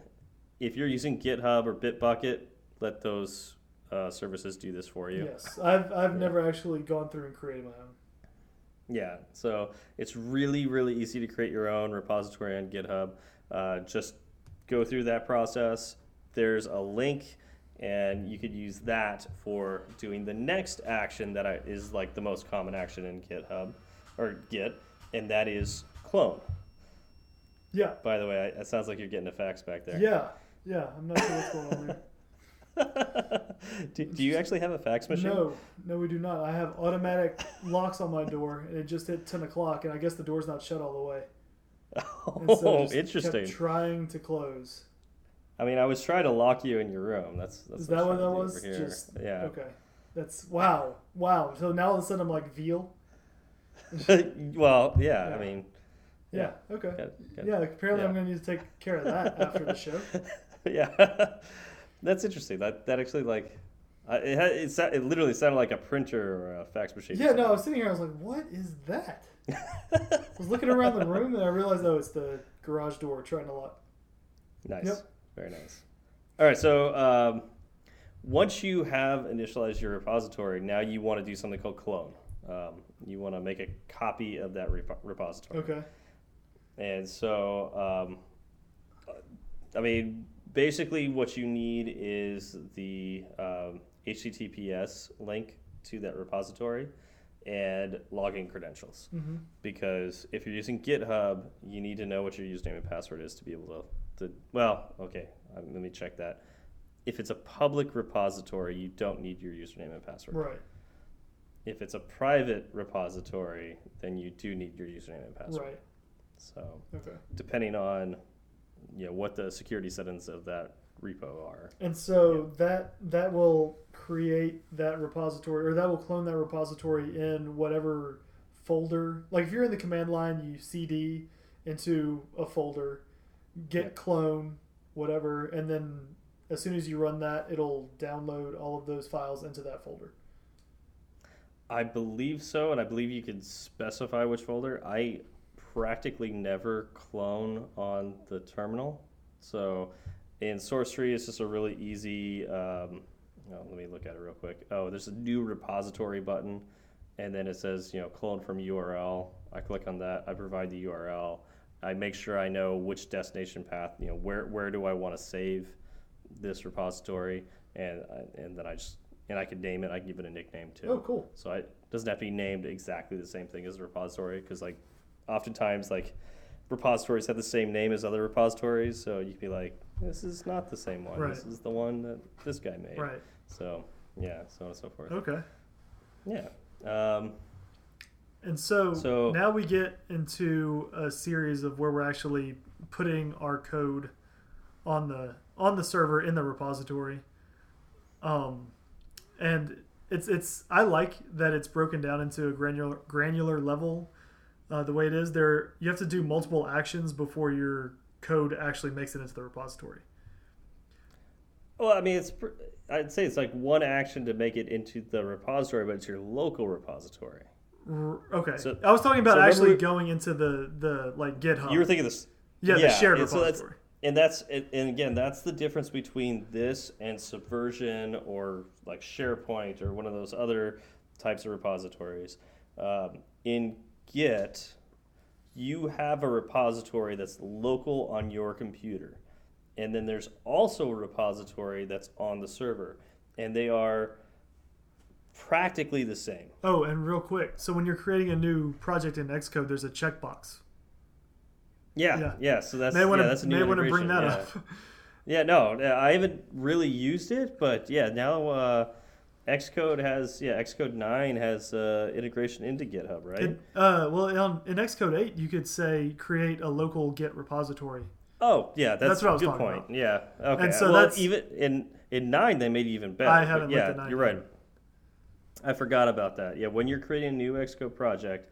if you're using GitHub or Bitbucket, let those uh, services do this for you. Yes. I've I've never actually gone through and created my own. Yeah, so it's really, really easy to create your own repository on GitHub. Uh, just go through that process. There's a link, and you could use that for doing the next action that I, is like the most common action in GitHub or Git, and that is clone. Yeah. By the way, I, it sounds like you're getting a fax back there. Yeah. Yeah. I'm not sure what's going on there. (laughs) do, do you actually have a fax machine? No, no, we do not. I have automatic locks on my door, and it just hit ten o'clock, and I guess the door's not shut all the way. So Oh, just interesting. Trying to close. I mean, I was trying to lock you in your room. That's, that's Is what that what that was? Just (laughs) yeah. Okay, that's wow, wow. So now all of a sudden I'm like veal. (laughs) well, yeah, Yeah. I mean, Yeah. Okay. got- got- Yeah. Apparently yeah. I'm gonna need to take care of that after the show. (laughs) yeah, that's interesting. That that actually like, I- it had, it, it literally sounded like a printer or a fax machine. Yeah. No, I was sitting here. I was like, what is that? I was looking around the room and I realized, oh, it's the garage door trying to lock. nice, Yep. very nice. All right, so um, once you have initialized your repository, now you want to do something called clone. Um, you want to make a copy of that repo- repository. Okay. And so, um, I mean, basically, what you need is the um, HTTPS link to that repository and login credentials. hmm Because if you're using GitHub, you need to know what your username and password is to be able to. to well, okay, um, let me check that. If it's a public repository, you don't need your username and password. Right. If it's a private repository, then you do need your username and password. Right. So Okay. depending on you know what the security settings of that repo are. And so that that will create that repository, or that will clone that repository in whatever folder. Like if you're in the command line, you cd into a folder, get Yeah. clone, whatever, and then as soon as you run that, it'll download all of those files into that folder. I believe so, and I believe you could specify which folder. I practically never clone on the terminal, so in Source Tree, it's just a really easy. Um, oh, let me look at it real quick. Oh, there's a new repository button, and then it says you know clone from URL. I click on that. I provide the URL. I make sure I know which destination path. You know where where do I want to save this repository, and and then I just and I can name it. I can give it a nickname too. Oh, cool. So I, it doesn't have to be named exactly the same thing as a repository because like oftentimes like repositories have the same name as other repositories. So you could be like, this is not the same one. This is the one that this guy made. Right. So yeah, so on and so forth. Okay. Yeah. Um, And so, So- now we get into a series of where we're actually putting our code on the on the server in the repository. Um, and it's it's I like that it's broken down into a granular granular level. Uh, the way it is, there you have to do multiple actions before your code actually makes it into the repository. well, I mean, it's I'd say it's like one action to make it into the repository, but it's your local repository. R- okay, So- I was talking about so actually going into the the like GitHub. You were thinking this. yeah, the shared and so that's- repository. and that's and again that's the difference between this and subversion or like sharepoint or one of those other types of repositories um, in git you have a repository that's local on your computer and then there's also a repository that's on the server and they are practically the same Oh, and real quick, so when you're creating a new project in Xcode, there's a checkbox. yeah Yeah. yeah, so that's want yeah, that's a new may want to bring that yeah. up. (laughs) Yeah, no, I haven't really used it, but yeah, now uh, Xcode has yeah Xcode nine has uh, integration into GitHub, right? It, uh, well, on, in Xcode 8, you could say create a local Git repository. Oh, yeah, that's, That's what I was good talking point. about. Yeah, okay. And so well, that's- even in in nine they made it even better. I haven't looked yeah, at nine you're right. I forgot about that. Yeah, when you're creating a new Xcode project,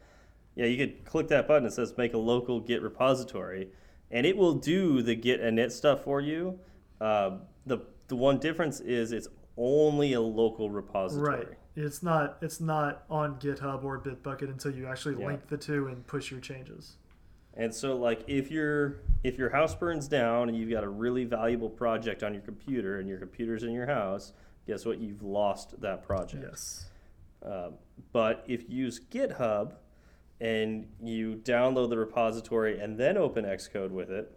yeah, you could click that button It says make a local Git repository, and it will do the Git init stuff for you. Uh, the the one difference is it's only a local repository. Right. It's not it's not on GitHub or Bitbucket until you actually Yeah. link the two and push your changes. And so like if your if your house burns down and you've got a really valuable project on your computer and your computer's in your house, guess what? You've lost that project. Yes. Um, but if you use GitHub and you download the repository and then open Xcode with it,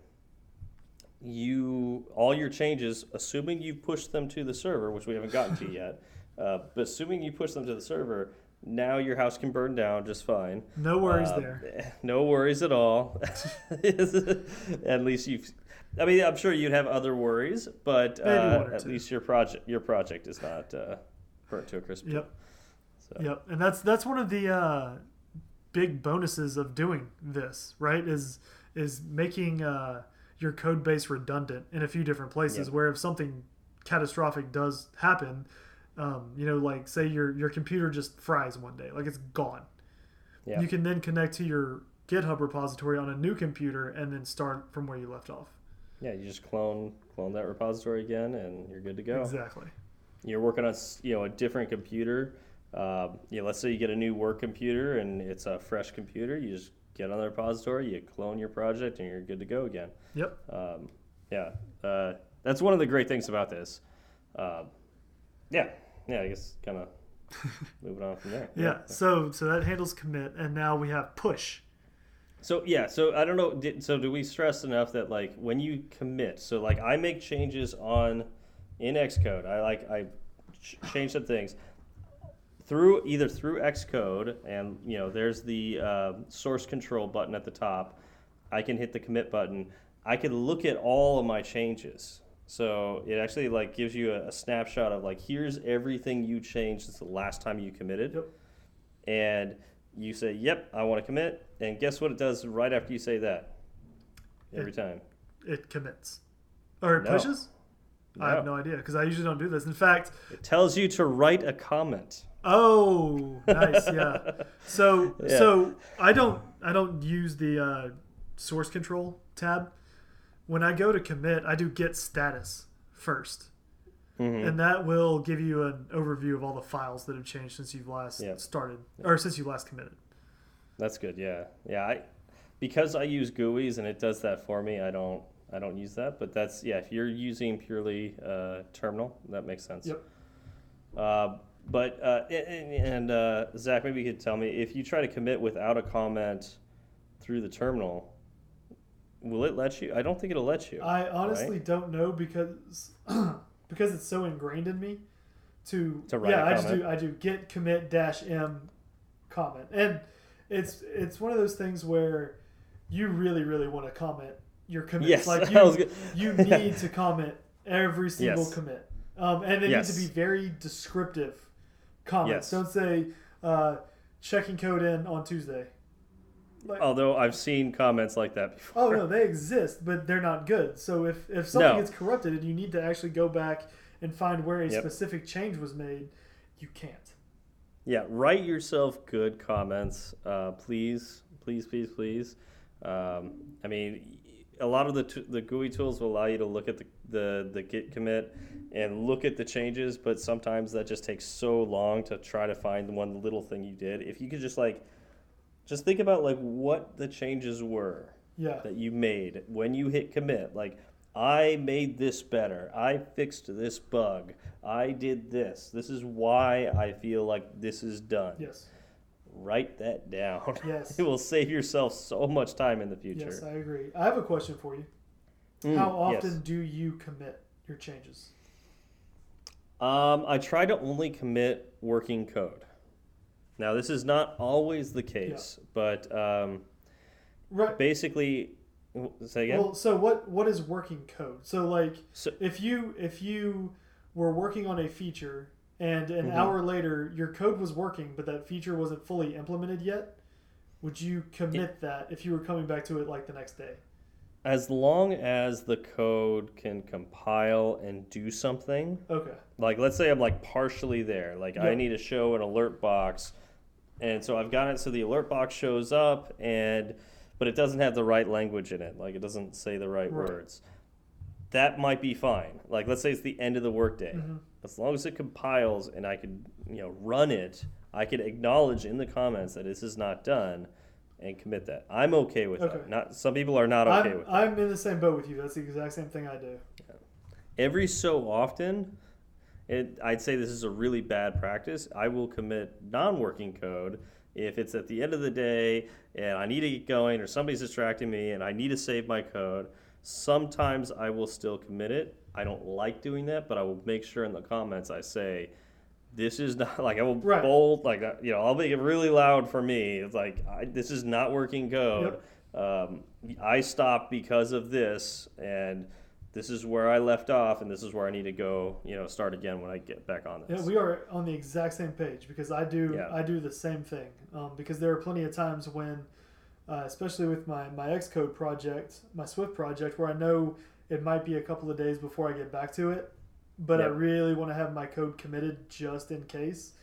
you all your changes, assuming you push them to the server, which we haven't gotten to yet, (laughs) uh, but assuming you push them to the server, now your house can burn down just fine. No worries Uh, there. (laughs) No worries at all. (laughs) at least you've. I mean, I'm sure you'd have other worries, but uh, at two. least your project your project is not uh, burnt to a crisp. Yep. So. Yep. And that's that's one of the uh, big bonuses of doing this, right? Is is making uh, your code base redundant in a few different places Yep. where if something catastrophic does happen, um, you know, like say your your computer just fries one day, like it's gone. Yeah. You can then connect to your GitHub repository on a new computer and then start from where you left off. Yeah, you just clone clone that repository again, and you're good to go. Exactly. You're working on you know a different computer. Um, you know, let's say you get a new work computer and it's a fresh computer. You just get on the repository, you clone your project, and you're good to go again. Yep. Um, yeah, uh, that's one of the great things about this. Um, yeah, yeah. I guess kind of (laughs) moving on from there. Yeah. So so that handles commit, and now we have push. So yeah, so I don't know. Did, so do we stress enough that like when you commit, so like I make changes on in Xcode, I like I ch- change some things through either through Xcode, and you know there's the uh, source control button at the top. I can hit the commit button. I can look at all of my changes. So it actually like gives you a, a snapshot of like here's everything you changed since the last time you committed Yep. and you say, "Yep, I want to commit," and guess what it does right after you say that? Every time. It commits, or it No. pushes. I have No. no idea because I usually don't do this. In fact, It tells you to write a comment. oh, nice, yeah. (laughs) So Yeah. so I don't I don't use the uh, source control tab. When I go to commit, I do git status first, Mhm. and that will give you an overview of all the files that have changed since you've last Yep. started or since you last committed. That's good. Yeah, yeah. I because I use GUIs and it does that for me. I don't I don't use that, but that's yeah. If you're using purely uh, terminal, that makes sense. Yep. Uh, but uh, and, and uh, Zach, maybe you could tell me if you try to commit without a comment through the terminal, will it let you? I don't think it'll let you. I honestly don't know because (clears throat) because it's so ingrained in me to, To write yeah I just do I do git commit dash m comment and it's it's one of those things where you really really want to comment your commits Yes, like (laughs) you you (laughs) need to comment every single Yes. commit um, and they Yes. need to be very descriptive comments Yes. don't say uh, checking code in on Tuesday like, Although I've seen comments like that before. Oh no, they exist, but they're not good. So if if something No. gets corrupted and you need to actually go back and find where a Yep. specific change was made, you can't. Yeah, write yourself good comments, uh, please, please, please, please. Um, I mean, a lot of the t- the GUI tools will allow you to look at the, the the Git commit and look at the changes, but sometimes that just takes so long to try to find the one little thing you did. If you could just like, just think about like what the changes were Yeah. that you made when you hit commit. Like, I made this better. I fixed this bug. I did this. This is why I feel like this is done. Yes. Write that down. (laughs) Yes. it will save yourself so much time in the future. Yes, I agree. I have a question for you. Mm, How yes. often do you commit your changes? Um, I try to only commit working code. Now, this is not always the case, but um, Right. basically, say again. Well, so what what is working code? So like So- if you if you were working on a feature and an Mhm. hour later your code was working but that feature wasn't fully implemented yet, would you commit that if you were coming back to it like the next day? As long as the code can compile and do something, Okay. like let's say I'm like partially there, like I need to show an alert box, and so I've got it so the alert box shows up, and but it doesn't have the right language in it, like it doesn't say the right, Right. words. That might be fine. Like let's say it's the end of the workday, Mhm. as long as it compiles and I can you know run it, I can acknowledge in the comments that this is not done, and commit that. I'm okay with Okay. that. Not some people are not okay I'm, with. I'm in the same boat with you. That's the exact same thing I do. every so often, it, I'd say this is a really bad practice. I will commit non-working code if it's at the end of the day and I need to get going or somebody's distracting me and I need to save my code. Sometimes I will still commit it. I don't like doing that, but I will make sure in the comments I say, this is (laughs) not like I will Right. bold like uh, you know I'll make it really loud for me. It's like I, this is not working code. Um, I stopped because of this, and this is where I left off, and this is where I need to go. You know, start again when I get back on this. Yeah, we are on the exact same page because I do Yeah. I do the same thing. Um, because there are plenty of times when, uh, especially with my my Xcode project, my Swift project, where I know it might be a couple of days before I get back to it, but I really want to have my code committed just in case.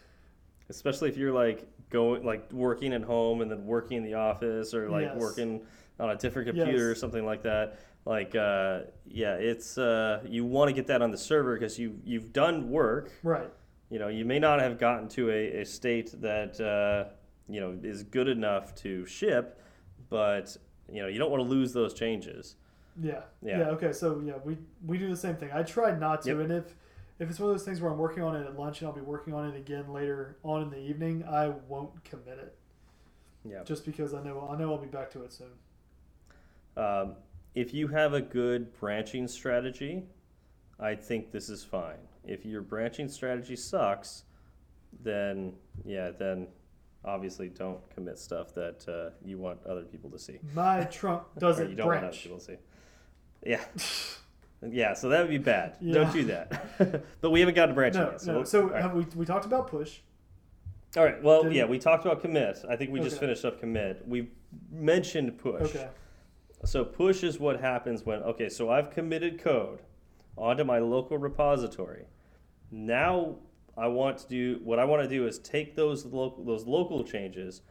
Especially if you're like going like working at home and then working in the office or like Yes. working on a different computer or something like that. Like uh, yeah, it's uh, you want to get that on the server because you you've done work. Right. You know, you may not have gotten to a, a state that uh, you know is good enough to ship, but you know you don't want to lose those changes. Yeah. Yeah. Yeah. Okay. So yeah, we we do the same thing. I try not to, Yep. and if if it's one of those things where I'm working on it at lunch and I'll be working on it again later on in the evening, I won't commit it Yeah. just because I know I know I'll be back to it soon. Um, if you have a good branching strategy, I think this is fine. If your branching strategy sucks, then yeah, then obviously don't commit stuff that uh, you want other people to see. My trunk (laughs) doesn't you don't want other branch. people to see. Yeah. (laughs) Yeah, so that would be bad. Yeah. Don't do that. (laughs) but we haven't got to branch No, yet. no. we'll- So right. have we we talked about push. All right. Well, Did- yeah, we talked about commit. I think we just finished up commit. We mentioned push. Okay. So push is what happens when okay, so I've committed code onto my local repository. Now I want to do what I want to do is take those local those local changes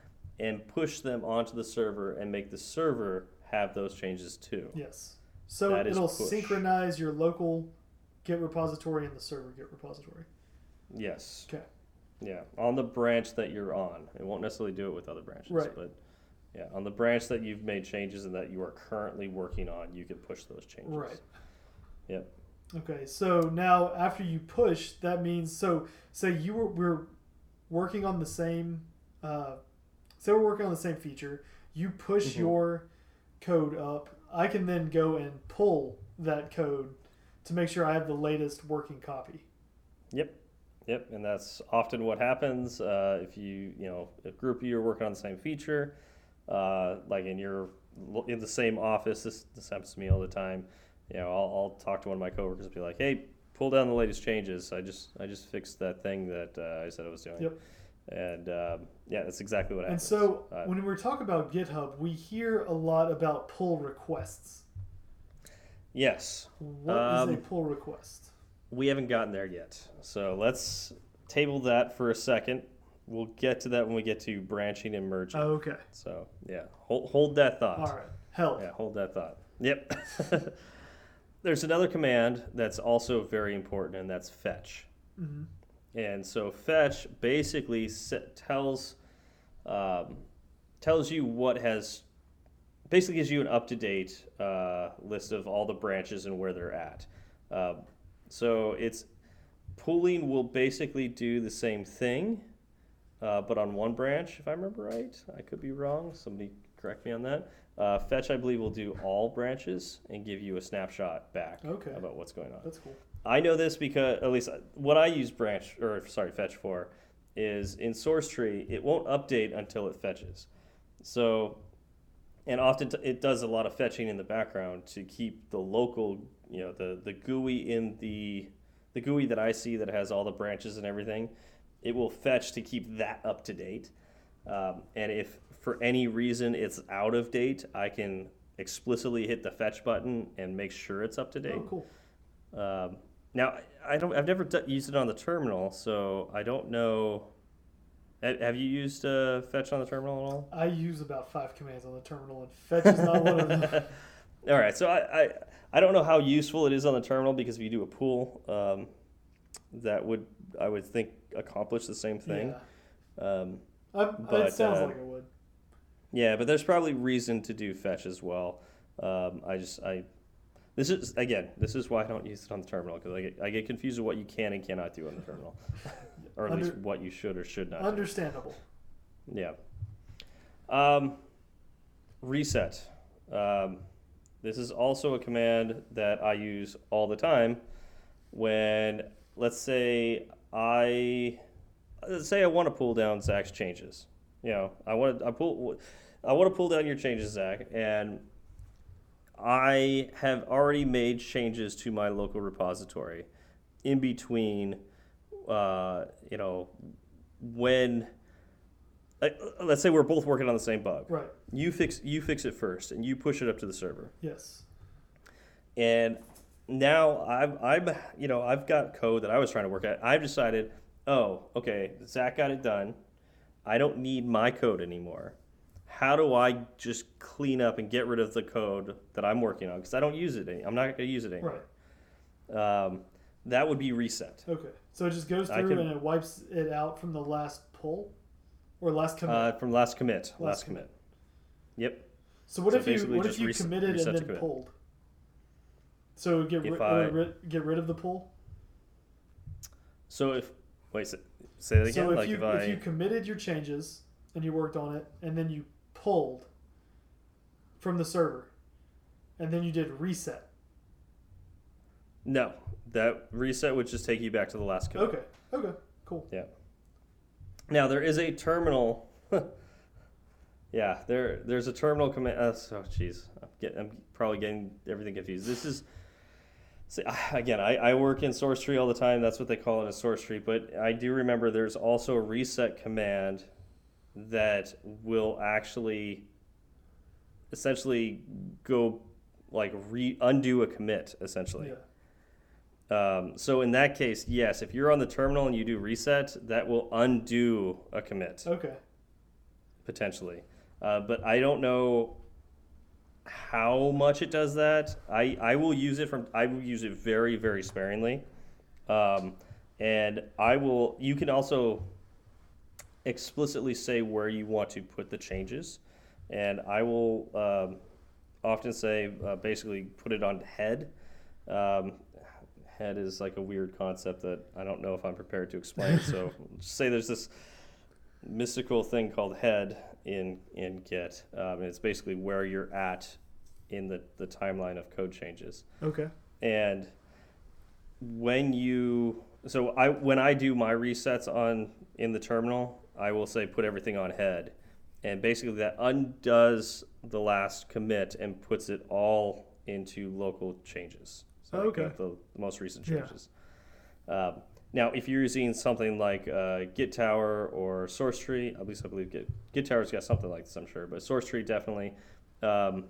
and push them onto the server and make the server have those changes too. Yes. So That it'll synchronize your local Git repository and the server Git repository. Yes. Okay. Yeah, on the branch that you're on. It won't necessarily do it with other branches, Right. but yeah, on the branch that you've made changes and that you are currently working on, you can push those changes. Right. Yep. Okay. So now after you push, that means so say you were we're working on the same. Uh, say we're working on the same feature. You push Mhm. your code up. I can then go and pull that code to make sure I have the latest working copy. Yep. Yep, and that's often what happens uh, if you, you know, a group of you are working on the same feature, uh, like in your in the same office. This this happens to me all the time. You know, I'll, I'll talk to one of my coworkers and be like, "Hey, pull down the latest changes. I just I just fixed that thing that uh, I said I was doing." Yep. And um, yeah, that's exactly what happens. And so Uh, when we talk about GitHub, we hear a lot about pull requests. yes, What is Um, a pull request? we haven't gotten there yet. So let's table that for a second. We'll get to that when we get to branching and merging. Oh, okay. So yeah, hold, hold that thought. All right. Help. Yeah, hold that thought. Yep. (laughs) There's another command that's also very important, and that's fetch. hmm And so fetch basically set, tells um, tells you what has basically gives you an up to date uh, list of all the branches and where they're at. Um, so it's pulling will basically do the same thing, uh, but on one branch, if I remember right. I could be wrong. Somebody correct me on that. Uh, fetch, I believe, will do all branches and give you a snapshot back Okay. about what's going on. That's cool. I know this because at least what I use branch or sorry fetch for is in source tree it won't update until it fetches. So and often t- it does a lot of fetching in the background to keep the local you know the the GUI in the the GUI that I see that has all the branches and everything. It will fetch to keep that up to date. Um, and if for any reason it's out of date, I can explicitly hit the fetch button and make sure it's up to date. Oh, cool. Um, now, I don't. I've never d- used it on the terminal, so I don't know. Have you used uh, fetch on the terminal at all? I use about five commands on the terminal, and fetch is not one of them. (laughs) (laughs) All right, so I, I I don't know how useful it is on the terminal because if you do a pull, um, that would I would think accomplish the same thing. Yeah. Um, I, But, it sounds uh, like it would. yeah, but there's probably reason to do fetch as well. Um, I just I this is again this is why I don't use it on the terminal because I get I get confused with what you can and cannot do on the terminal, (laughs) or at least what you should or should not. do. Understandable. Yeah. Um, reset. Um, this is also a command that I use all the time when, let's say, I let's say I want to pull down Zach's changes. You know, I want to I pull I want to pull down your changes, Zach, and I have already made changes to my local repository in between, uh, you know, when uh, let's say we're both working on the same bug. Right. You fix you fix it first, and you push it up to the server. Yes. And now I've I'm you know I've got code that I was trying to work at. I've decided, oh, okay, Zach got it done. I don't need my code anymore. How do I just clean up and get rid of the code that I'm working on? Because I don't use it. Any, I'm not going to use it anymore. Right. Um, that would be reset. Okay. So it just goes through can- and it wipes it out from the last pull, or last commit. Uh, from last commit. Last, Last commit. Yep. so what so if you what if you reset- committed and then commit. pulled? So get ri- I- uh, ri- get rid of the pull. So if wait, say, say that again. So if like you if I if you committed your changes and you worked on it, and then you pulled from the server, and then you did reset. no, that reset would just take you back to the last commit. Okay. Okay. Cool. Yeah. Now there is a terminal. (laughs) yeah, there there's a terminal command. Uh, oh, jeez, I'm, I'm probably getting everything confused. This is see, (sighs) again, I, I work in source tree all the time. That's what they call it in source tree. But I do remember there's also a reset command that will actually essentially go like re undo a commit essentially. Yeah. Um, so in that case, yes, if you're on the terminal and you do reset, that will undo a commit Okay. potentially. Uh, but I don't know how much it does that. I, I will use it from I will use it very very sparingly, um, and I will. You can also explicitly say where you want to put the changes, and I will um, often say uh, basically put it on head. Um, head is like a weird concept that I don't know if I'm prepared to explain. so (laughs) say there's this mystical thing called head in in Git. Um, it's basically where you're at in the, the timeline of code changes. Okay. And when you so I when I do my resets on in the terminal, I will say put everything on head. And basically that undoes the last commit and puts it all into local changes. So Okay. the, the most recent Yeah. changes. Um, now, if you're using something like uh, Git Tower or Source Tree, at least I believe Git, Git Tower's got something like this, I'm sure, but Source Tree definitely. Um,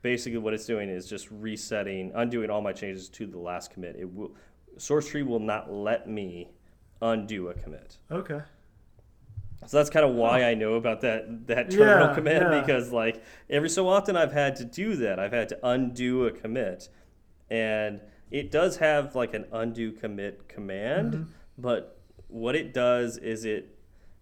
basically, what it's doing is just resetting, undoing all my changes to the last commit. It will, Source Tree will not let me undo a commit. Okay. So that's kind of why I know about that that terminal Yeah, commit yeah. because like every so often I've had to do that. I've had to undo a commit, and it does have like an undo commit command, Mhm. but what it does is it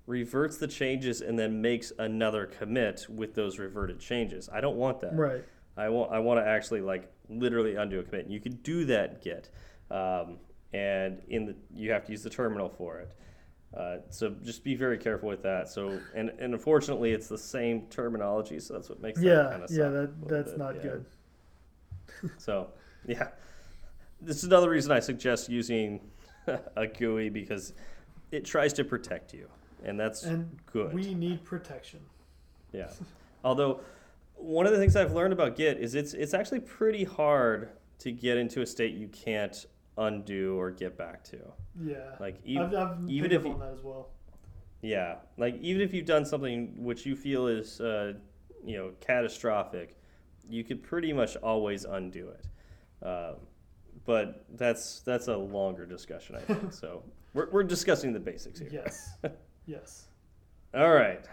reverts the changes and then makes another commit with those reverted changes. I don't want that. Right. I want I want to actually like literally undo a commit. And you can do that Git, um, and in the you have to use the terminal for it. Uh, so just be very careful with that. So and, and unfortunately, it's the same terminology, so that's what makes that Yeah. kind of Yeah. That that's not yeah. good. (laughs) So yeah, this is another reason I suggest using (laughs) a GUI because it tries to protect you, and that's And good. we need protection. Yeah. Although one of the things I've learned about Git is it's it's actually pretty hard to get into a state you can't undo or get back to. Yeah. Like even I've, I've even if you- on that as well. yeah, like even if you've done something which you feel is uh, you know catastrophic, you could pretty much always undo it. Um, but that's that's a longer discussion, I think. so (laughs) we're, we're discussing the basics here. Yes. (laughs) yes. All right.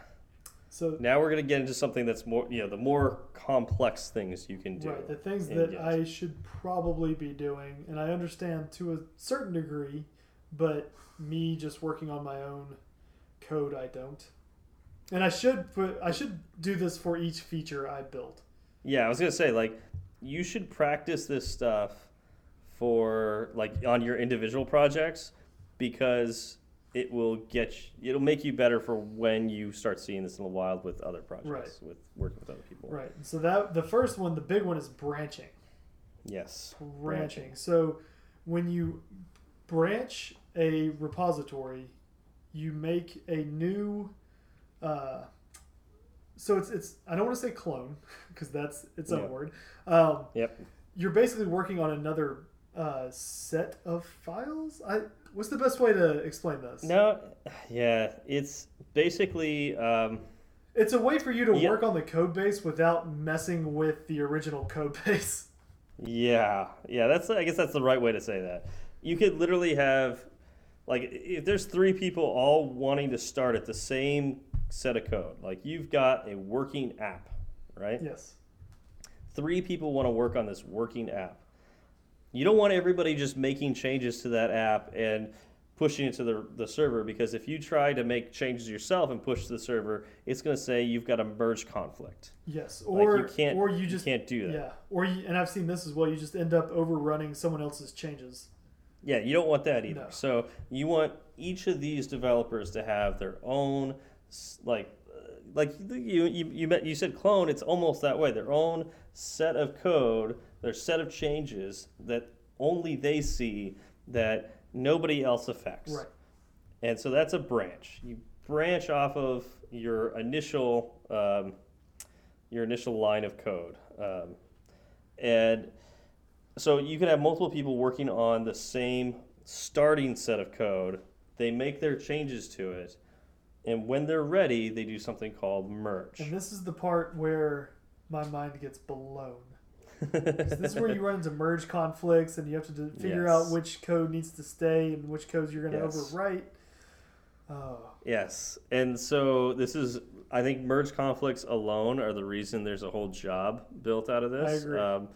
So Now we're going to get into something that's more, you know, the more complex things you can do. right, the things that Git. I should probably be doing, and I understand to a certain degree, but me just working on my own code, I don't. And I should put I should do this for each feature I build. Yeah, I was gonna say like you should practice this stuff for like on your individual projects because it will get you, it'll make you better for when you start seeing this in the wild with other projects Right. with working with other people. Right. So that the first one, the big one is branching. Yes. branching. So when you branch a repository, you make a new. Uh, so it's it's I don't want to say clone (laughs) because that's its own Yeah. word. Um, Yep. you're basically working on another uh, set of files. I what's the best way to explain this? No, yeah, it's basically um, It's a way for you to Yeah. work on the code base without messing with the original code (laughs) base. Yeah, yeah, that's I guess that's the right way to say that. You could literally have like if there's three people all wanting to start at the same set of code. Like you've got a working app, right? yes. Three people want to work on this working app. You don't want everybody just making changes to that app and pushing it to the, the server because if you try to make changes yourself and push to the server, it's going to say you've got a merge conflict. Yes. Like, Or you can't- or you you just can't do that. Yeah, or you, and I've seen this as well. You just end up overrunning someone else's changes. Yeah, you don't want that either. No. So you want each of these developers to have their own, like, like you you you, met, you said clone. It's almost that way. Their own set of code, their set of changes that only they see that nobody else affects. Right. And so that's a branch. You branch off of your initial um, your initial line of code, um, and so you can have multiple people working on the same starting set of code. They make their changes to it, and when they're ready, they do something called merge. And this is the part where my mind gets blown. This is where you run into merge conflicts, and you have to do, figure Yes. out which code needs to stay and which codes you're going to Yes. overwrite. Oh, Yes, and so this is. I think merge conflicts alone are the reason there's a whole job built out of this. I agree. Um,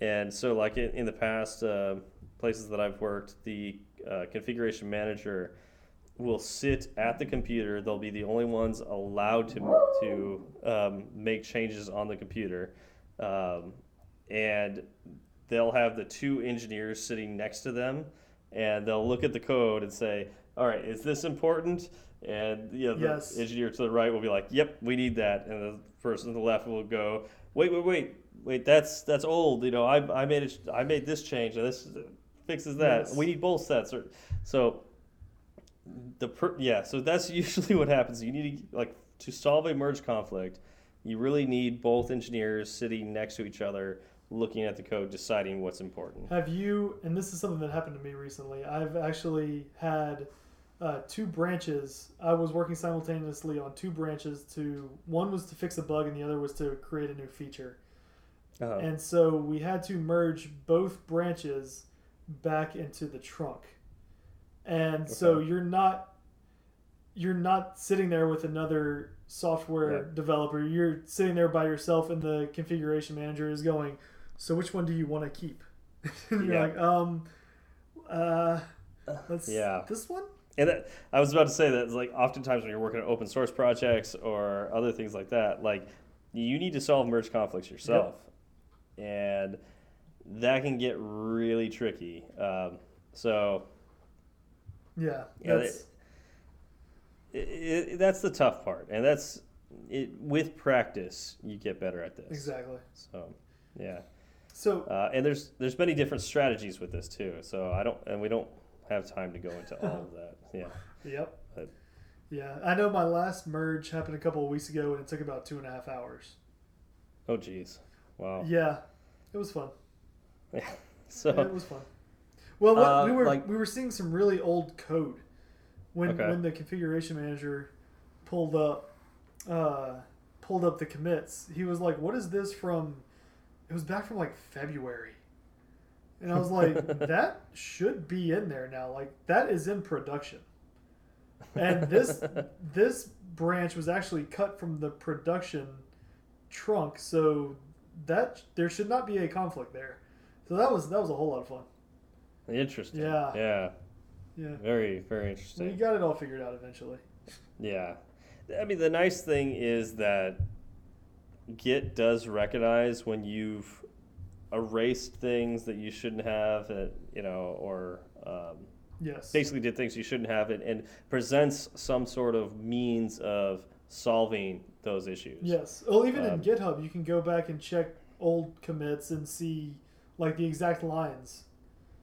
and so, like in, in the past uh, places that I've worked, the uh, configuration manager will sit at the computer. They'll be the only ones allowed to to um, make changes on the computer, um, and they'll have the two engineers sitting next to them, and they'll look at the code and say, "All right, is this important?" And you know, the Yes. engineer to the right will be like, "Yep, we need that," and the person to the left will go, "Wait, wait, wait, wait, that's that's old. You know, I, I made it. I made this change, and this fixes that. Yes. We need both sets." Or so the per, yeah. So that's (laughs) usually what happens. You need to like to solve a merge conflict. You really need both engineers sitting next to each other, looking at the code, deciding what's important. Have you, and this is something that happened to me recently, I've actually had uh, two branches. I was working simultaneously on two branches to, one was to fix a bug and the other was to create a new feature. Uh, And so we had to merge both branches back into the trunk. And so you're not you're not sitting there with another software Yeah. developer. You're sitting there by yourself and the configuration manager is going, "So which one do you want to keep?" (laughs) and you're Yeah. like, "Um uh let's Yeah. this one?" And that, I was about to say that it's like oftentimes when you're working on open source projects or other things like that, like you need to solve merge conflicts yourself, and that can get really tricky. Um, so Yeah. Yeah, That's it, it, that's the tough part, and that's it. With practice, you get better at this. exactly. So, yeah, So uh, and there's there's many different strategies with this too. So I don't, and we don't have time to go into all of that. (laughs) Yeah. Yep. But- yeah, I know my last merge happened a couple of weeks ago, and it took about two and a half hours. Oh, geez. Wow. Yeah, it was fun. (laughs) Yeah. So. it was fun. Well, what, Uh, we were like- we were seeing some really old code when Okay. when the configuration manager pulled up uh, pulled up the commits. He was like, "What is this from it was back from like February. And I was like, (laughs) that should be in there now. Like that is in production. And this (laughs) this branch was actually cut from the production trunk, so that there should not be a conflict there. So that was that was a whole lot of fun. Interesting. Yeah. Yeah. Yeah. Very, very interesting. We interesting. got it all figured out eventually. Yeah. I mean, the nice thing is that Git does recognize when you've erased things that you shouldn't have, uh, you know, or um, Yes. basically did things you shouldn't have, and, and presents some sort of means of solving those issues. Yes. Well, even Um, in GitHub, you can go back and check old commits and see like the exact lines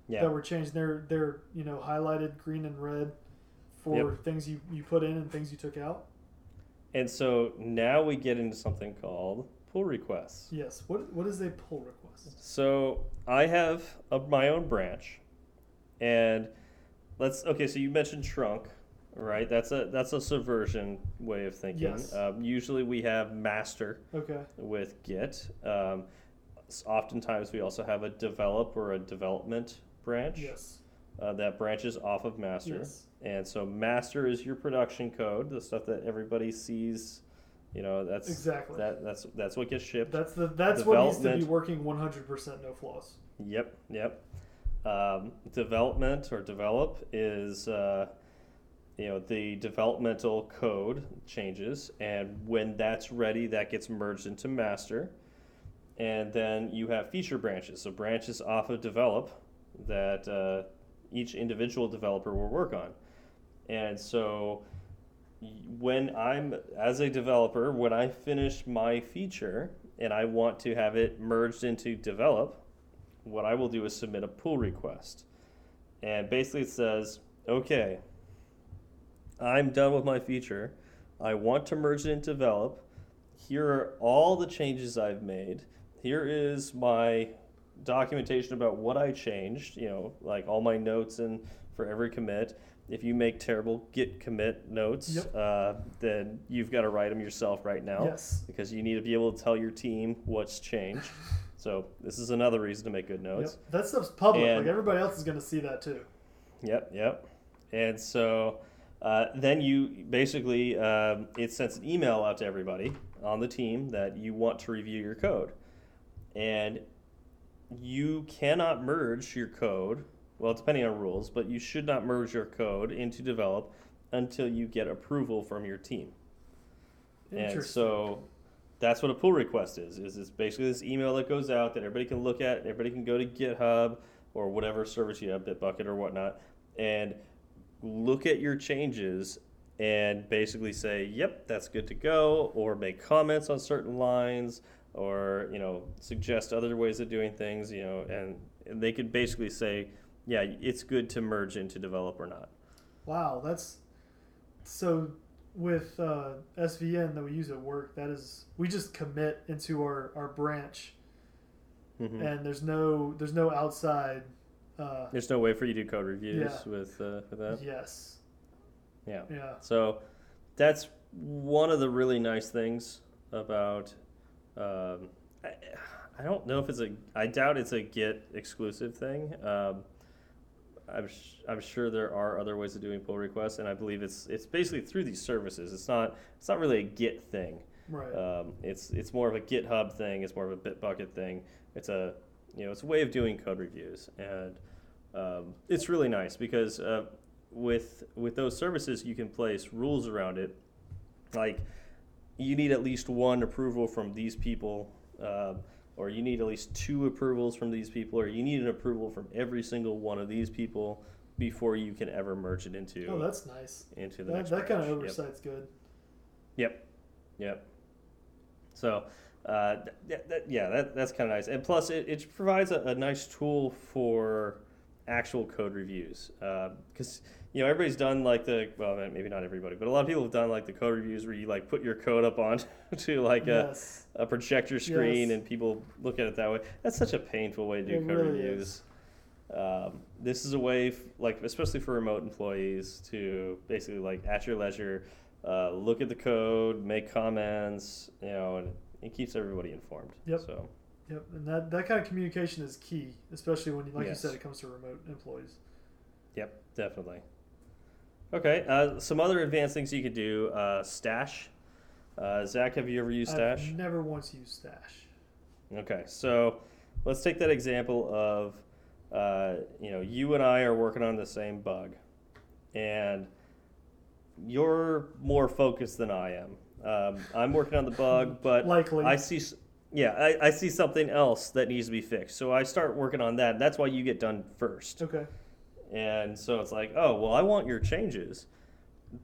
Yeah. that were changed. They're they're you know highlighted green and red for things you you put in and things you took out. And so now we get into something called pull requests. Yes. What what is a pull request? So I have a, my own branch, and let's okay. So you mentioned trunk, right? That's a that's a subversion way of thinking. Yes. Um, usually we have master Okay. with Git. Um, oftentimes we also have a develop or a development branch Yes. Uh, that branches off of master. Yes. And so master is your production code, the stuff that everybody sees. You know, that's Exactly. that that's that's what gets shipped. That's the that's what needs to be working 100% no flaws. Yep, yep. Um, development or develop is, uh, you know, the developmental code changes, and when that's ready, that gets merged into master. And then you have feature branches, so branches off of develop that uh, each individual developer will work on. And so when I'm, as a developer, when I finish my feature and I want to have it merged into develop, what I will do is submit a pull request. And basically it says, okay, I'm done with my feature. I want to merge it into develop. Here are all the changes I've made. Here is my documentation about what I changed, you know, like all my notes and for every commit. If you make terrible git commit notes, Yep. uh, then you've got to write them yourself right now Yes. because you need to be able to tell your team what's changed. (laughs) So this is another reason to make good Yep. notes. That stuff's public. And- like everybody else is going to see that too. Yep, yep. And so uh, then you basically um, it sends an email out to everybody on the team that you want to review your code, and you cannot merge your code. Well, depending on rules, but you should not merge your code into develop until you get approval from your team. And so that's what a pull request is. Is it's basically this email that goes out that everybody can look at. Everybody can go to GitHub or whatever service you have, Bitbucket or whatnot, and look at your changes and basically say, "Yep, that's good to go," or make comments on certain lines, or you know, suggest other ways of doing things. You know, and, and they could basically say, "Yeah, it's good to merge into develop or not." Wow, that's so with uh, SVN that we use at work. That is, we just commit into our, our branch, Mhm. and there's no there's no outside. Uh, There's no way for you to do code reviews Yeah. with uh, with that. yes. Yeah. Yeah. So that's one of the really nice things about. Um, I, I don't know if it's a. I doubt it's a Git exclusive thing. Um, I'm sh- I'm sure there are other ways of doing pull requests, and I believe it's it's basically through these services. It's not it's not really a Git thing. Right. Um, it's it's more of a GitHub thing. It's more of a Bitbucket thing. It's a you know it's a way of doing code reviews, and um, it's really nice because uh, with with those services you can place rules around it, like you need at least one approval from these people, um, or you need at least two approvals from these people, or you need an approval from every single one of these people before you can ever merge it into oh, that's nice. into the That, next that kind of branch. Yep. oversight's good. Yep. Yep. So, uh, th- th- th- yeah, that, that's kind of nice. And plus, it, it provides a, a nice tool for actual code reviews. Because, you know, everybody's done like the, well, maybe not everybody, but a lot of people have done like the code reviews where you like put your code up on (laughs) to like a, yes. a projector screen Yes. and people look at it that way. That's such a painful way to do It code really reviews. Um, this is a way, f- like especially for remote employees, to basically like at your leisure, uh, look at the code, make comments, you know, and it keeps everybody informed. Yep. So Yep, and that, that kind of communication is key, especially when, like Yes. you said, it comes to remote employees. Yep, definitely. Okay, uh, some other advanced things you could do. Uh, stash. Uh, Zach, have you ever used Stash? I've never once used Stash. Okay, so let's take that example of, uh, you know, you and I are working on the same bug, and you're more focused than I am. Um, I'm working on the bug, (laughs) but Likely. I see, yeah, I, I see something else that needs to be fixed. So I start working on that. And that's why you get done first. Okay. And so it's like, oh, well, I want your changes,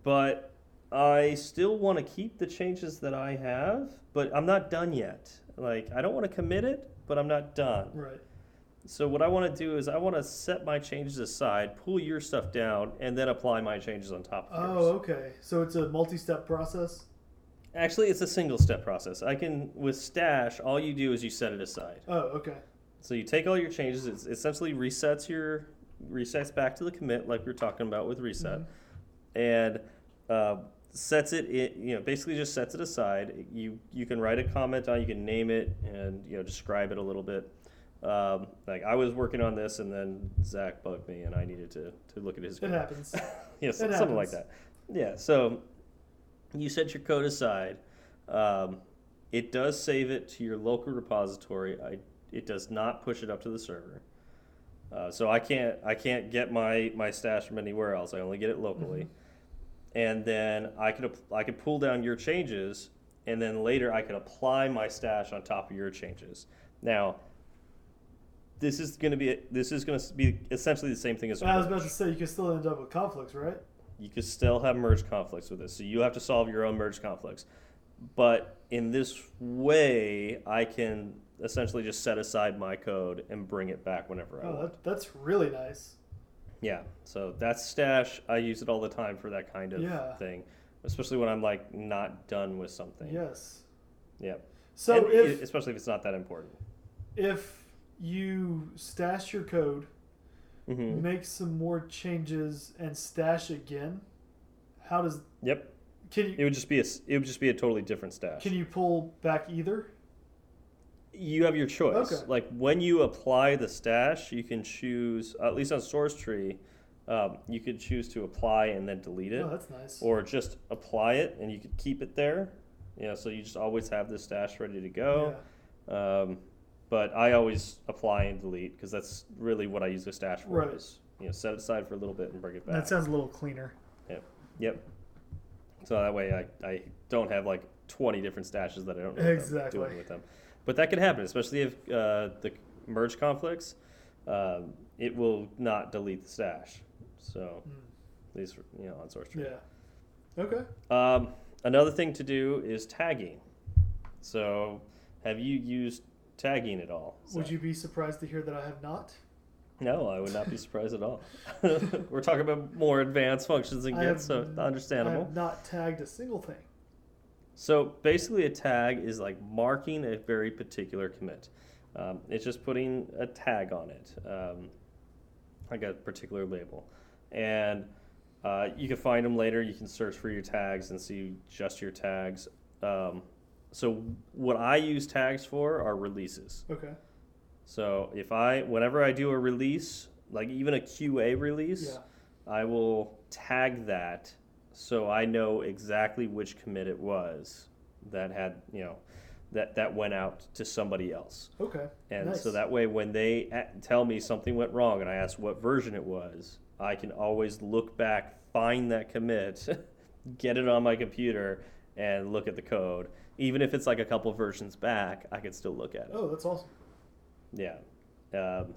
but I still want to keep the changes that I have, but I'm not done yet. Like, I don't want to commit it, but I'm not done. Right. So what I want to do is I want to set my changes aside, pull your stuff down, and then apply my changes on top of Oh, okay. So it's a multi-step process. Actually, it's a single step process. I can with Stash, all you do is you set it aside. Oh, okay. So you take all your changes. It essentially resets your resets back to the commit, like we were talking about with reset, Mhm. and uh, sets it. it you know, basically just sets it aside. You you can write a comment on. You can name it and you know describe it a little bit. Um, like I was working on this, and then Zach bugged me, and I needed to to look at his. It code. happens. (laughs) yeah, It something like that. Yeah, so you set your code aside. Um, it does save it to your local repository. I, it does not push it up to the server. Uh, so I can't I can't get my, my stash from anywhere else. I only get it locally. And then I could I could pull down your changes, and then later I could apply my stash on top of your changes. Now, this is going to be this is going to be essentially the same thing as I was about to say you can still end up with conflicts, right? you could still have merge conflicts with this. So you have to solve your own merge conflicts. But in this way, I can essentially just set aside my code and bring it back whenever I Oh, want. that, that's really nice. Yeah. So that's stash. I use it all the time for that kind of Yeah. thing, especially when I'm like not done with something. Yes. Yeah. So And if especially if it's not that important. if you stash your code, hmm make some more changes, and stash again, how does Yep. Can you It would just be a it would just be a totally different stash. can you pull back either? You have your choice. Okay. Like when you apply the stash, you can choose, at least on Source Tree, um, you could choose to apply and then delete it, Oh, that's nice. or just apply it and you could keep it there. You know, so you just always have this stash ready to go. Yeah. Um, but I always apply and delete because that's really what I use the stash for. Right. Is, you know, set it aside for a little bit and bring it back. That sounds a little cleaner. Yep. So that way I, I don't have like 20 different stashes that I don't know Exactly. doing with them. But that could happen, especially if uh, the merge conflicts, um, it will not delete the stash. So Mm. at least you know on source tree. Yeah. Okay. Um, another thing to do is tagging. So have you used tagging at all? Would you be surprised to hear that I have not? No, I would not be surprised at all. (laughs) We're talking about more advanced functions and I gets, so understandable. I have not tagged a single thing. So basically, a tag is like marking a very particular commit. Um, it's just putting a tag on it, um, like a particular label. And uh, you can find them later. You can search for your tags and see just your tags. Um, so what I use tags for are releases. Okay. So if I, whenever I do a release, like even a QA release, Yeah. I will tag that so I know exactly which commit it was that had, you know, that, that went out to somebody else. Okay. And so that way, when they tell me something went wrong and I ask what version it was, I can always look back, find that commit, (laughs) get it on my computer, and look at the code. Even if it's like a couple versions back, I can still look at it. Oh, that's awesome. Yeah. Um,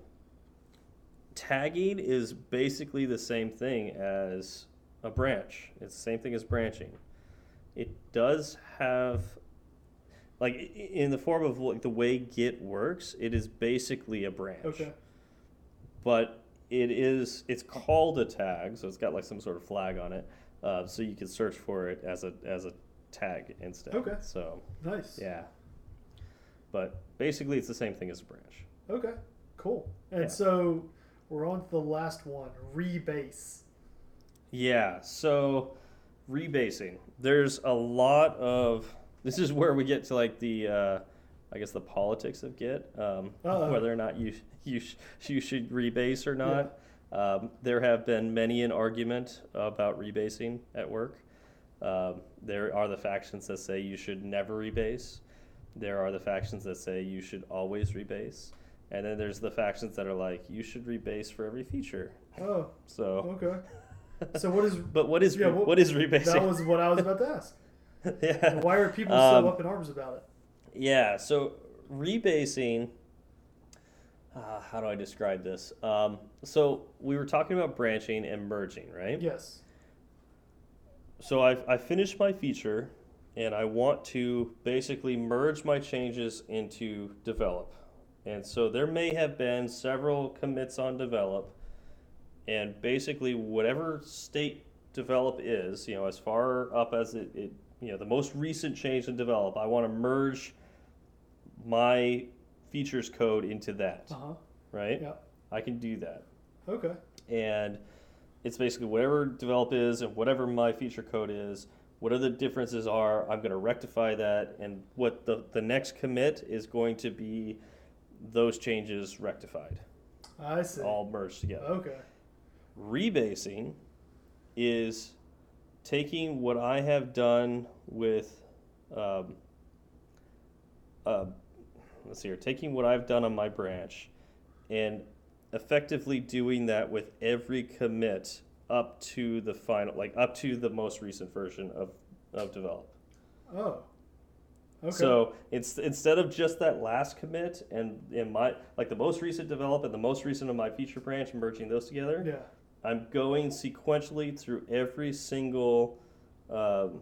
tagging is basically the same thing as a branch. It's the same thing as branching. It does have, like, in the form of like the way Git works, it is basically a branch. Okay. But it is, it's called a tag, so it's got like some sort of flag on it. Uh, so you can search for it as a as a tag instead. Okay. So Nice. yeah. But basically, it's the same thing as a branch. Okay. Cool. And Yeah. so we're on to the last one, rebase. Yeah, so rebasing. There's a lot of (laughs) this is where we get to like the uh, I guess the politics of Git, um, whether or not you (laughs) you sh- you should rebase or not. Um, there have been many an argument about rebasing at work. Um, there are the factions that say you should never rebase. There are the factions that say you should always rebase. And then there's the factions that are like you should rebase for every feature. Oh, So, okay. (laughs) So what is? but what is Yeah, what- what is That was what I was about to ask. (laughs) yeah. Why are people Um, so up in arms about it? Yeah, so rebasing. Uh, how do I describe this? Um, so we were talking about branching and merging, right? Yes. So I've I finished my feature, and I want to basically merge my changes into develop. And so there may have been several commits on develop, and basically whatever state develop is, you know, as far up as it, it you know, the most recent change in develop, I want to merge my features code into that, Uh huh. right? Yeah. I can do that Okay. and it's basically whatever develop is and whatever my feature code is whatever the differences are i'm going to rectify that and what the, the next commit is going to be those changes rectified I see. all merged together Okay. rebasing is taking what i have done with um, uh, let's see here taking what i've done on my branch and effectively doing that with every commit up to the final like up to the most recent version of, of develop Oh. Okay. so it's instead of just that last commit and in my like the most recent develop and the most recent of my feature branch merging those together yeah. I'm going sequentially through every single, um,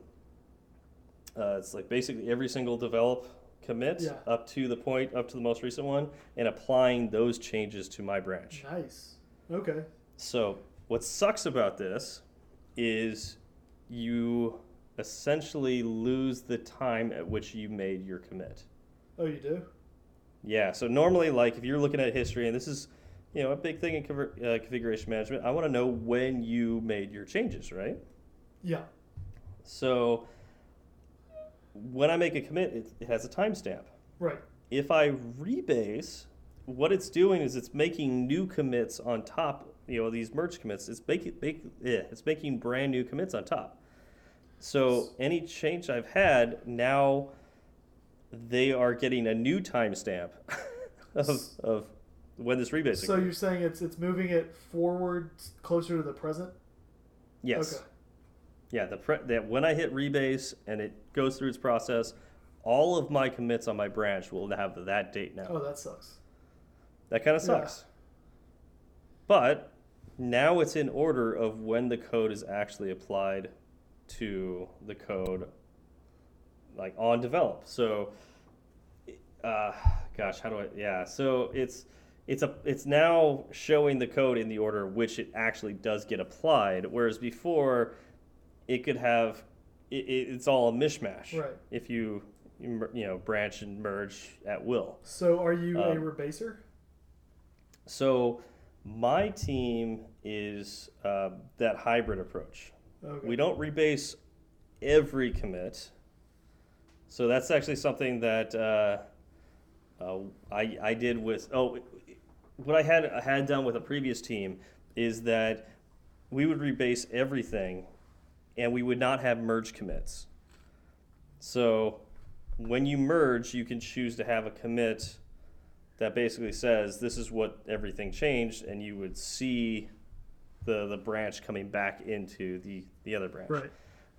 uh, it's like basically every single develop commit Yeah. up to the point, up to the most recent one, and applying those changes to my branch. Nice. Okay. So, what sucks about this is you essentially lose the time at which you made your commit. Oh, you do? Yeah, so normally, like if you're looking at history, and this is, you know, a big thing in conver- uh, configuration management, I want to know when you made your changes, right? Yeah. So when I make a commit, it, it has a timestamp. Right. If I rebase, what it's doing is it's making new commits on top. You know, these merge commits. It's making make, yeah, it's making brand new commits on top. So any change I've had now, they are getting a new timestamp (laughs) of, of when this rebase. So occurred. you're saying it's it's moving it forward closer to the present? yes. Okay. Yeah, the pre- that when I hit rebase and it goes through its process, all of my commits on my branch will have that date now. Oh, that sucks. That kind of Yeah. sucks. But now it's in order of when the code is actually applied to the code, like on develop. So, uh, gosh, how do I? Yeah, so it's it's a it's now showing the code in the order which it actually does get applied, whereas before it could have it, it, it's all a mishmash Right. if you you know branch and merge at will. So are you a Um, rebaser? So my team is uh, that hybrid approach. Okay. We don't rebase every commit. So that's actually something that uh, uh, I, I did with oh what I had I had done with a previous team is that we would rebase everything and we would not have merge commits. So when you merge, you can choose to have a commit that basically says this is what everything changed, and you would see the the branch coming back into the the other branch. Right.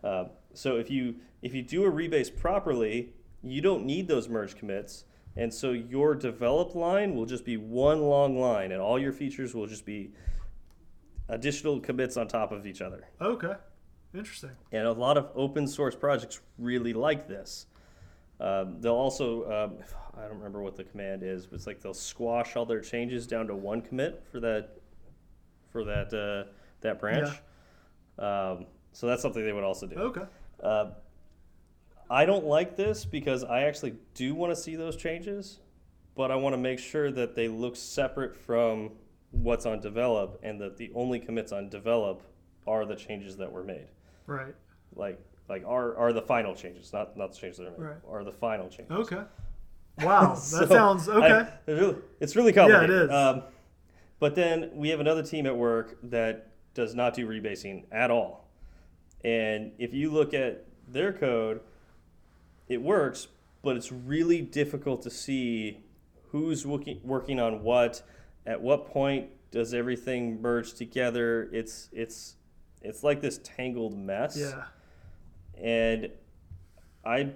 Uh, so if you if you do a rebase properly, you don't need those merge commits, and so your develop line will just be one long line, and all your features will just be additional commits on top of each other. Okay. Interesting. And a lot of open source projects really like this. Um, they'll also, um, (sighs) I don't remember what the command is, but it's like they'll squash all their changes down to one commit for that for that uh, that branch. Um, so that's something they would also do. Okay. Uh, I don't like this because I actually do want to see those changes, but I want to make sure that they look separate from what's on develop and that the only commits on develop are the changes that were made. Right. Like like are are the final changes, not not the changes that are made, Right. are the final changes. Okay. Wow, (laughs) that So, sounds I- okay. it's really, it's really complicated. is. Um, but then we have another team at work that does not do rebasing at all. And if you look at their code, it works, but it's really difficult to see who's working working on what, at what point does everything merge together. It's it's it's like this tangled mess yeah. and I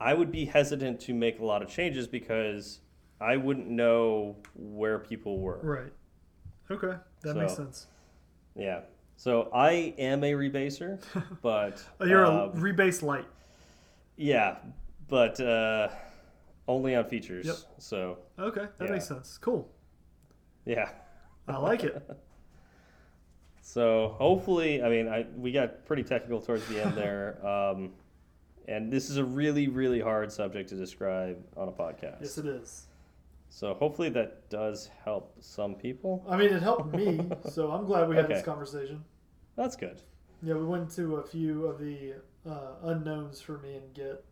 I would be hesitant to make a lot of changes because I wouldn't know where people were. Right. Okay, that makes sense. Yeah. So I am a rebaser, (laughs) but Oh, you're um, a rebase light. yeah, but uh, only on features. Yep. So Okay, that yeah. makes sense. Cool. yeah. I like it. (laughs) So hopefully, I mean, I we got pretty technical towards the end there, (laughs) um, and this is a really really hard subject to describe on a podcast. yes, it is. So hopefully that does help some people. I mean, it helped me, (laughs) so I'm glad we had this conversation. That's good. Yeah, we went to a few of the uh, unknowns for me and Git.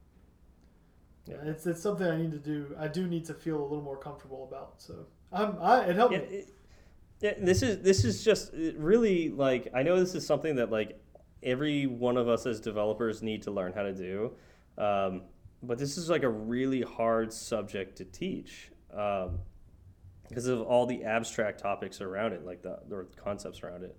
Yeah. It's it's something I need to do. I do need to feel a little more comfortable about. So I'm I it helped Yeah, me. it- yeah, this is this is just it really like I know this is something that like every one of us as developers need to learn how to do, um, but this is like a really hard subject to teach um, because of all the abstract topics around it, like the, the concepts around it.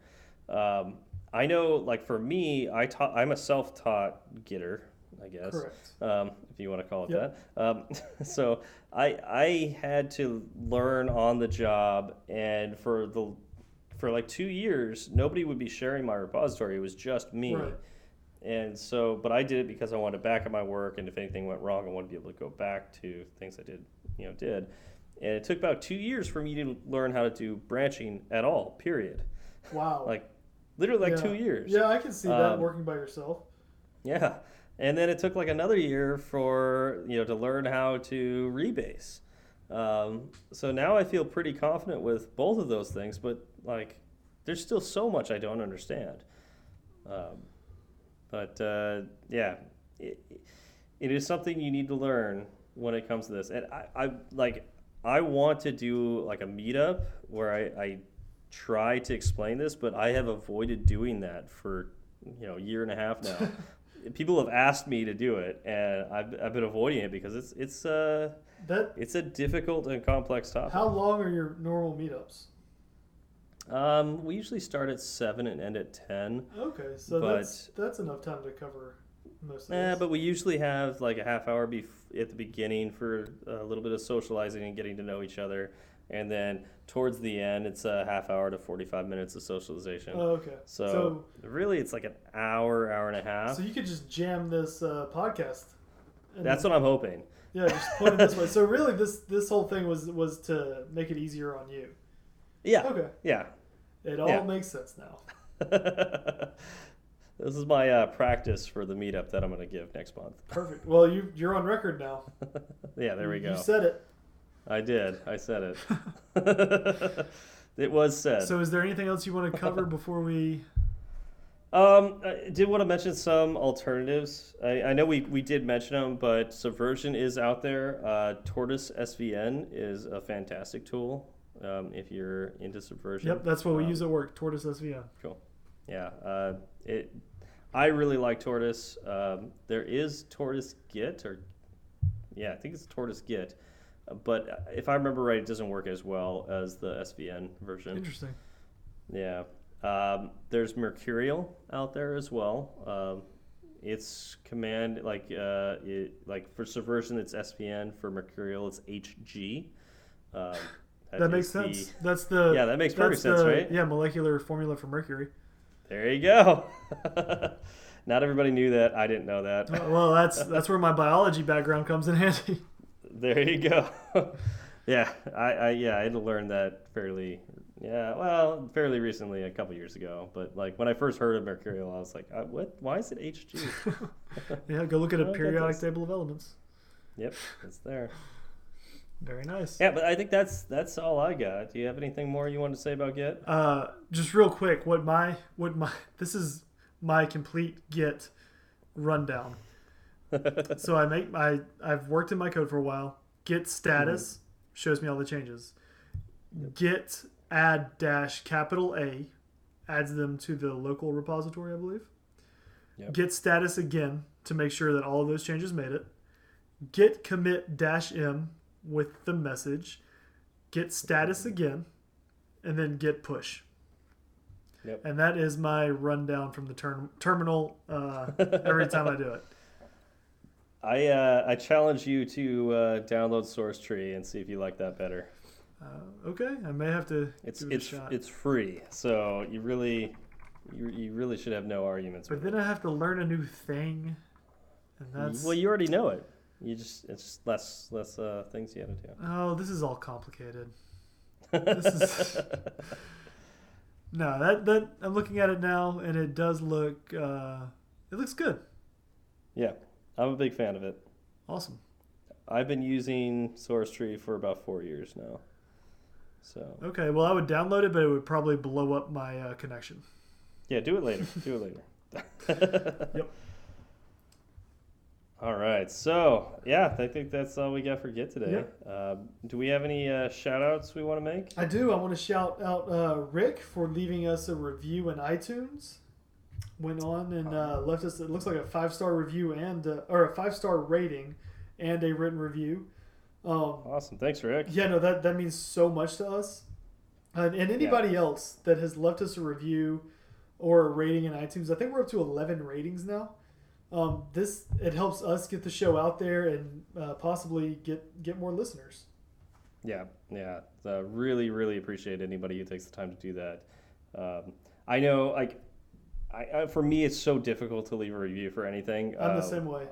Um, I know, like for me, I taught. I'm a self-taught getter, I guess um, if you want to call it Yep. that. Um, (laughs) so I I had to learn on the job, and for the for like two years, nobody would be sharing my repository. It was just me. Right. And so, but I did it because I wanted to back up my work, and if anything went wrong, I wanted to be able to go back to things I did, you know, did. And it took about two years for me to learn how to do branching at all. Period. Wow. Like literally like Yeah. two years. Yeah, I can see that Um, working by yourself. Yeah. And then it took like another year for, you know, to learn how to rebase. Um, so now I feel pretty confident with both of those things, but like there's still so much I don't understand. Um, but uh, yeah, it, it is something you need to learn when it comes to this. And I, I like, I want to do like a meetup where I, I try to explain this, but I have avoided doing that for, you know, a year and a half now. (laughs) People have asked me to do it, and I've, I've been avoiding it because it's it's uh That it's a difficult and complex topic. how long are your normal meetups? Um, we usually start at seven and end at ten. Okay, so But- that's that's enough time to cover most of this. but we usually have like a half hour bef- at the beginning for a little bit of socializing and getting to know each other, and then towards the end, it's a half hour to forty-five minutes of socialization. Oh, okay. so, so really, it's like an hour, hour and a half. so you could just jam this uh, podcast. That's then- what I'm hoping. Yeah, just put it this way. (laughs) So really, this this whole thing was was to make it easier on you. Yeah, Okay, yeah. it all Yeah. makes sense now. (laughs) this is my uh, practice for the meetup that I'm going to give next month. (laughs) Perfect. Well, you you're on record now. (laughs) yeah, there we go. You said it. I did. I said it. (laughs) it was said. So, is there anything else you want to cover before we? Um, I did want to mention some alternatives. I, I know we, we did mention them, but Subversion is out there. Uh, Tortoise SVN is a fantastic tool um, if you're into Subversion. Yep, that's what we Um, use at work. Tortoise SVN. Cool. Yeah, uh, it. I really like Tortoise. Um, there is Tortoise Git, or yeah, I think it's Tortoise Git, Uh, but if I remember right, it doesn't work as well as the SVN version. Interesting. Yeah. Um, there's Mercurial out there as well. Um, it's command like uh, it, like for Subversion it's SVN. For Mercurial it's HG. Um, That, makes is the- sense. That's the Yeah, that makes perfect that's sense, the- right? Yeah, molecular formula for mercury. There you go. (laughs) Not everybody knew that. I didn't know that. Uh, well, that's that's where my biology background comes in handy. (laughs) There you go. (laughs) yeah, I, I yeah I had to learn that fairly yeah well fairly recently a couple years ago. But like when I first heard of Mercurial, I was like, uh, what? Why is it HG? yeah, go look at a Oh, periodic table of elements. yep, it's there. Very nice. Yeah, but I think that's that's all I got. Do you have anything more you want to say about Git? Uh, just real quick, what my what my (laughs) this is my complete Git rundown. (laughs) so I make my I've worked in my code for a while. Git status shows me all the changes. Git add dash capital A adds them to the local repository, I believe. Yep. Git status again to make sure that all of those changes made it. Git commit dash m with the message. Git status again, and then git push. Yep. And that is my rundown from the term, terminal uh, every time I do it. (laughs) I uh, I challenge you to uh, download Source Tree and see if you like that better. Uh, okay, I may have to It's it it's it's free, so you really you, you really should have no arguments. but then I have to learn a new thing, and that's well, you already know it. You just it's just less less uh, things you have to do. oh, this is all complicated. This is (laughs) no that that I'm looking at it now, and it does look uh, it looks good, yeah, I'm a big fan of it. awesome. I've been using Source Tree for about four years now. So Okay, well I would download it, but it would probably blow up my uh, connection. yeah, do it later. do it later. (laughs) (laughs) Yep. All right. So yeah, I think that's all we got for Git today. Yep. Uh, do we have any uh, shout outs we want to make? I do. I want to shout out uh, Rick for leaving us a review in iTunes. Went on and uh, left us. It looks like a five star review and uh, or a five star rating and a written review. Um, Awesome. Thanks, Rick. yeah, no, that that means so much to us. And, and anybody else that has left us a review or a rating in iTunes, I think we're up to eleven ratings now. Um, this it helps us get the show out there and uh, possibly get get more listeners. Yeah, yeah. Uh, really, really appreciate anybody who takes the time to do that. Um, I know, like, I, I, for me, it's so difficult to leave a review for anything. I'm the Um, same way.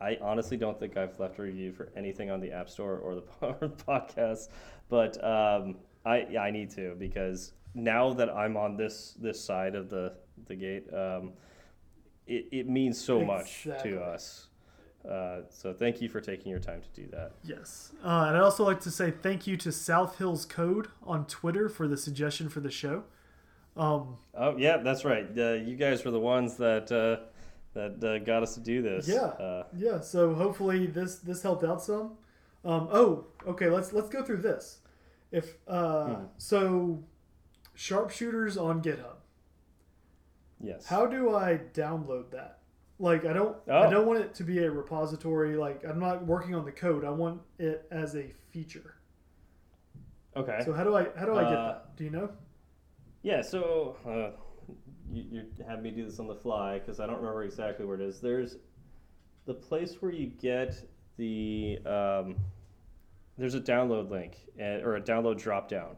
I honestly don't think I've left a review for anything on the App Store or the (laughs) or the podcast, but um, I yeah, I need to because now that I'm on this this side of the the gate, um, it it means so much to us. Uh, so thank you for taking your time to do that. Yes. Uh, and I'd also like to say thank you to South Hills Code on Twitter for the suggestion for the show. Um, Oh yeah, that's right. Uh, you guys were the ones that uh, that uh, got us to do this. Yeah. Uh, yeah, so hopefully this this helped out some. Um, oh, okay, let's let's go through this. If uh, Hmm. so sharpshooters on GitHub. Yes. How do I download that? Like I don't I Oh. don't want it to be a repository like I'm not working on the code. I want it as a feature. Okay. So how do I how do I get Uh, that? Do you know? Yeah, so uh, you, you had me do this on the fly because I don't remember exactly where it is. There's the place where you get the um, there's a download link and, or a download drop down,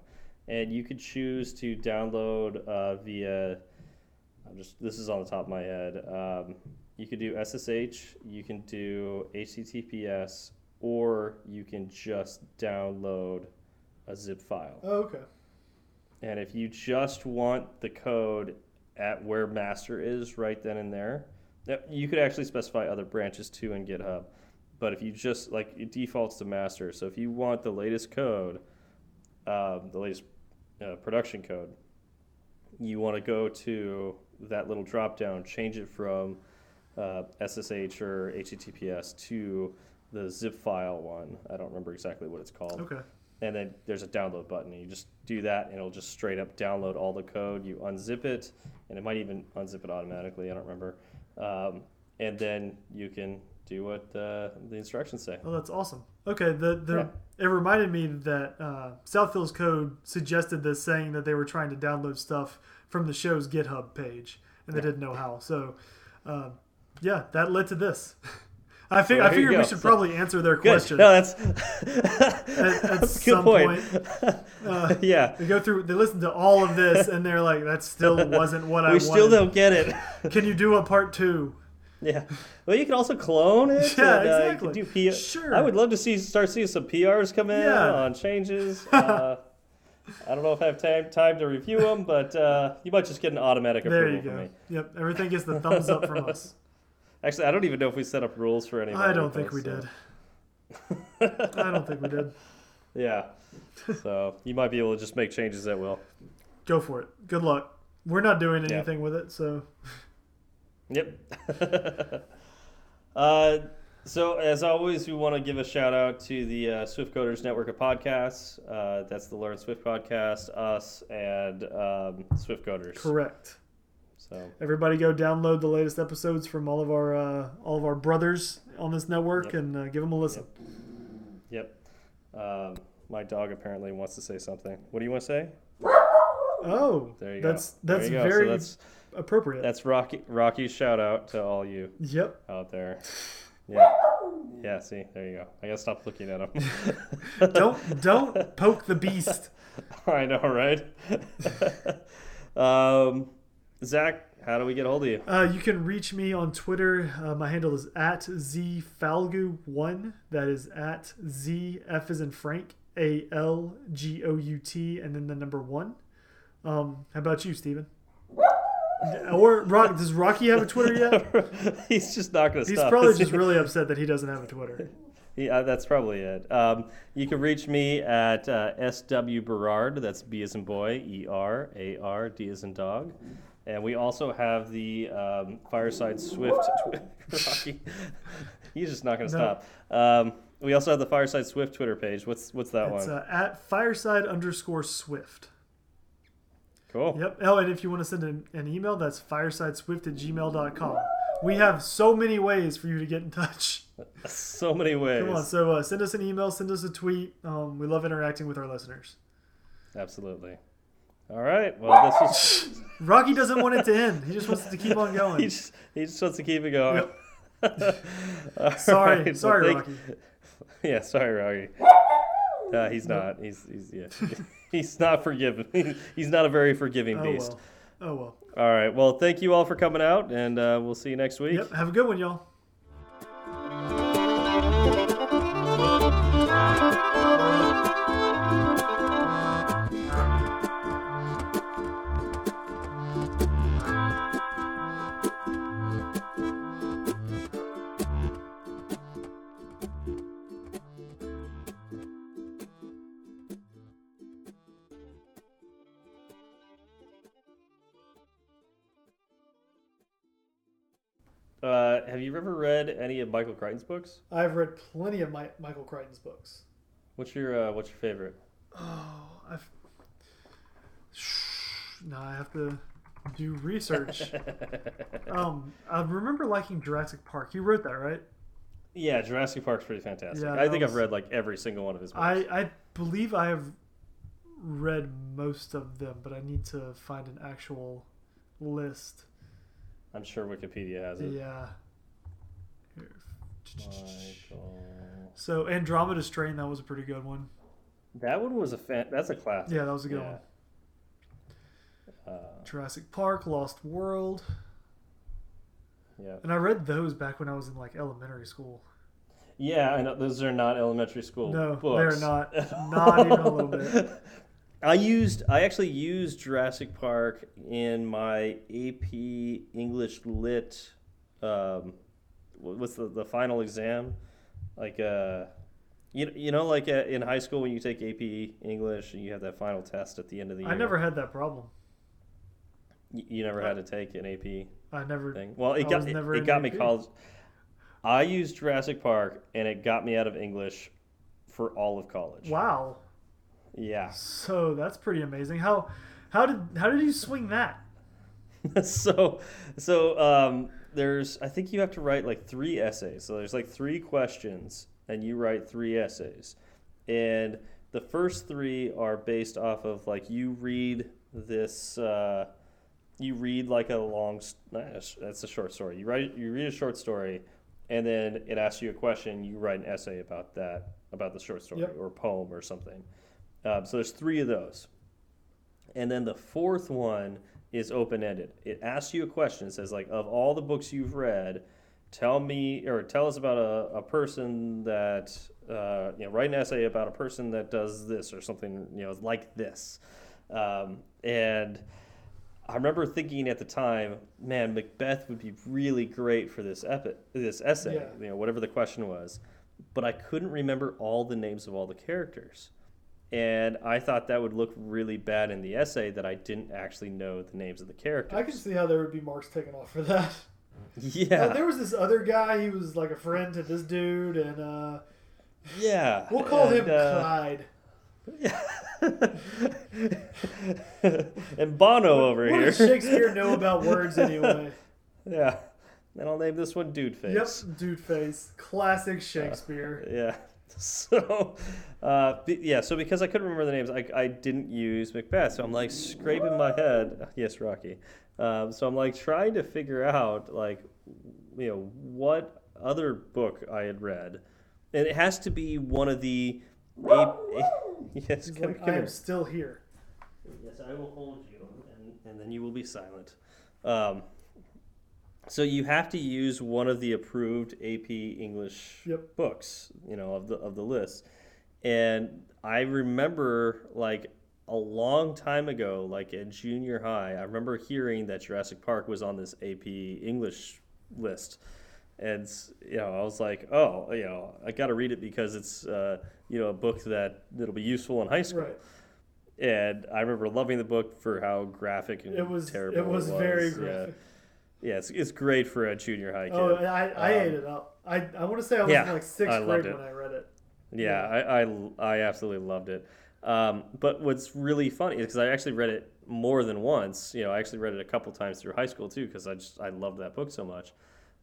and you could choose to download uh, via. I'm just this is on the top of my head. Um, you could do SSH, you can do HTTPS, or you can just download a zip file. Oh, okay. And if you just want the code at where master is right then and there, you could actually specify other branches too in GitHub. But if you just like it defaults to master, so if you want the latest code, um, the latest uh, production code, you want to go to that little drop down, change it from uh, SSH or HTTPS to the zip file one. I don't remember exactly what it's called. Okay. and then there's a download button. And you just do that and it'll just straight up download all the code. You unzip it and it might even unzip it automatically. I don't remember. Um, and then you can do what uh, the instructions say. Oh, that's awesome. Okay, the the it reminded me that uh, Southfield's Code suggested this, saying that they were trying to download stuff from the show's GitHub page, and they didn't know how. So, uh, yeah, that led to this. (laughs) I, fig- Well, I figured we should So- probably answer their good question. no that's (laughs) at (laughs) that's a good some point, Uh, yeah they go through, they listen to all of this, and they're like, "That still wasn't what I we wanted." still don't get it Can you do a part two? yeah well you can also clone it Yeah, and, uh, exactly. you can do P- Sure. i would love to see start seeing some prs come in Yeah. on changes uh, I don't know if I have time time to review them, but uh, you might just get an automatic There approval you from go. me. Yep, everything gets the thumbs up from us. (laughs) Actually, I don't even know if we set up rules for any. of I don't think we requests, did. (laughs) I don't think we did. Yeah, so you might be able to just make changes at will. Go for it. Good luck. We're not doing Yeah. anything with it, so Yep. (laughs) uh, So, as always, we want to give a shout out to the uh, Swift Coders Network of podcasts. Uh, that's the Learn Swift podcast, us, and um, Swift Coders. Correct. So, Everybody go download the latest episodes from all of our uh, all of our brothers on this network Yep. and uh, give them a listen. yep. Um, my dog apparently wants to say something. What do you want to say? Oh, There you that's go. There that's go. So very that's appropriate. that's Rocky. Rocky's shout out to all you yep. out there. Yeah. Yeah. See, there you go. I gotta stop looking at him. (laughs) Don't don't poke the beast. (laughs) I know, right? (laughs) um, Zach, how do we get a hold of you? Uh, you can reach me on Twitter. Uh, my handle is at zfalgout1. That is at z f is in Frank a l g o u t and then the number one. Um, how about you, Steven? Or Rock? Does Rocky have a Twitter yet? (laughs) He's just not gonna He's stop. probably is he? just really upset that he doesn't have a Twitter. (laughs) Yeah, that's probably it. Um, you can reach me at uh, SW Berard. That's B as in boy, E R A R, D as in dog. And we also have the um, Fireside Swift. (laughs) Rocky, he's just not going to No. stop. Um, we also have the Fireside Swift Twitter page. What's what's that It's one? uh, at fireside underscore swift. Cool. Yep. Oh, and if you want to send an, an email, that's firesideswift at gmail.com. We have so many ways for you to get in touch. (laughs) So many ways. Come on, so uh, send us an email, send us a tweet. Um, we love interacting with our listeners. Absolutely. All right. Well, this was. (laughs) Rocky doesn't want it to end. He just wants it to keep on going. (laughs) he just he just wants to keep it going. All Sorry, right, well, sorry, thank- Rocky. Yeah, sorry, Rocky. Uh, he's not. He's he's yeah. (laughs) he's not forgiving. (laughs) He's not a very forgiving Oh beast. well. Oh well. All right. Well, thank you all for coming out, and uh, we'll see you next week. Yep. Have a good one, y'all. Have you ever read any of Michael Crichton's books? I've read plenty of my, Michael Crichton's books. What's your uh, What's your favorite? Oh, I've. (sighs) Now I have to do research. (laughs) um, I remember liking Jurassic Park. You wrote that, right? yeah, Jurassic Park's pretty fantastic. Yeah, I think I've read like every single one of his books. I, I believe I have read most of them, but I need to find an actual list. I'm sure Wikipedia has it. Yeah. Here. Michael. So Andromeda Strain, that was a pretty good one. That one was a fan. That's a classic. Yeah, that was a good Yeah. one. Uh, Jurassic Park, Lost World, yeah. and I read those back when I was in like elementary school. Yeah, I know those are not elementary school. No, books. they're not. (laughs) Not even a little bit. I used I actually used Jurassic Park in my AP English Lit. Um, what's the the final exam? Like uh, you you know like uh, in high school when you take AP English and you have that final test at the end of the year. I never had that problem. You, you never had to take an AP I never. thing. Well, it I got it, it got me college. I used Jurassic Park and it got me out of English for all of college. Wow. Yeah. So that's pretty amazing. How how did how did you swing that? (laughs) so so um, there's I think you have to write like three essays. So there's like three questions and you write three essays. And the first three are based off of like you read this uh, you read like a long that's a short story. You write you read a short story and then it asks you a question, you write an essay about that about the short story Yep. or poem or something. Um, so there's three of those. And then the fourth one is open ended. It asks you a question. It says like, of all the books you've read, tell me or tell us about a, a person that uh, you know write an essay about a person that does this or something you know like this. Um, and I remember thinking at the time, man, Macbeth would be really great for this epi- this essay. Yeah. You know, whatever the question was, but I couldn't remember all the names of all the characters. And I thought that would look really bad in the essay that I didn't actually know the names of the characters. I can see how there would be marks taken off for that. (laughs) Yeah, Uh, there was this other guy. He was like a friend to this dude, and uh, yeah. (laughs) we'll call him and, uh, Clyde. (laughs) and Bono over What here. does Shakespeare know about words anyway? Yeah. And I'll name this one Dude Face. Yep, dude face, classic Shakespeare. Yeah. (laughs) So, uh, yeah. So because I couldn't remember the names, I, I didn't use Macbeth. So I'm like scraping my head. (laughs) Yes, Rocky. Um, so I'm like trying to figure out like, you know, what other book I had read, and it has to be one of the. A- (laughs) a- yes, come, like, come I here. am still here. Yes, I will hold you, and, and then you will be silent. Um, so you have to use one of the approved AP English Yep. books, you know, of the of the list. And I remember like a long time ago, like in junior high, I remember hearing that Jurassic Park was on this AP English list. And you know, I was like, "Oh, you know, I got to read it because it's uh, you know a book that that'll be useful in high school." Right. and I remember loving the book for how graphic and It was. terrible It was very graphic. Yeah, it's, it's great for a junior high kid. Oh, I, I Um, ate it up. I, I want to say I was yeah, in like sixth I grade when I read it. yeah, I, I, I absolutely loved it. Um, but what's really funny is because I actually read it more than once. You know, I actually read it a couple times through high school too because I just I loved that book so much.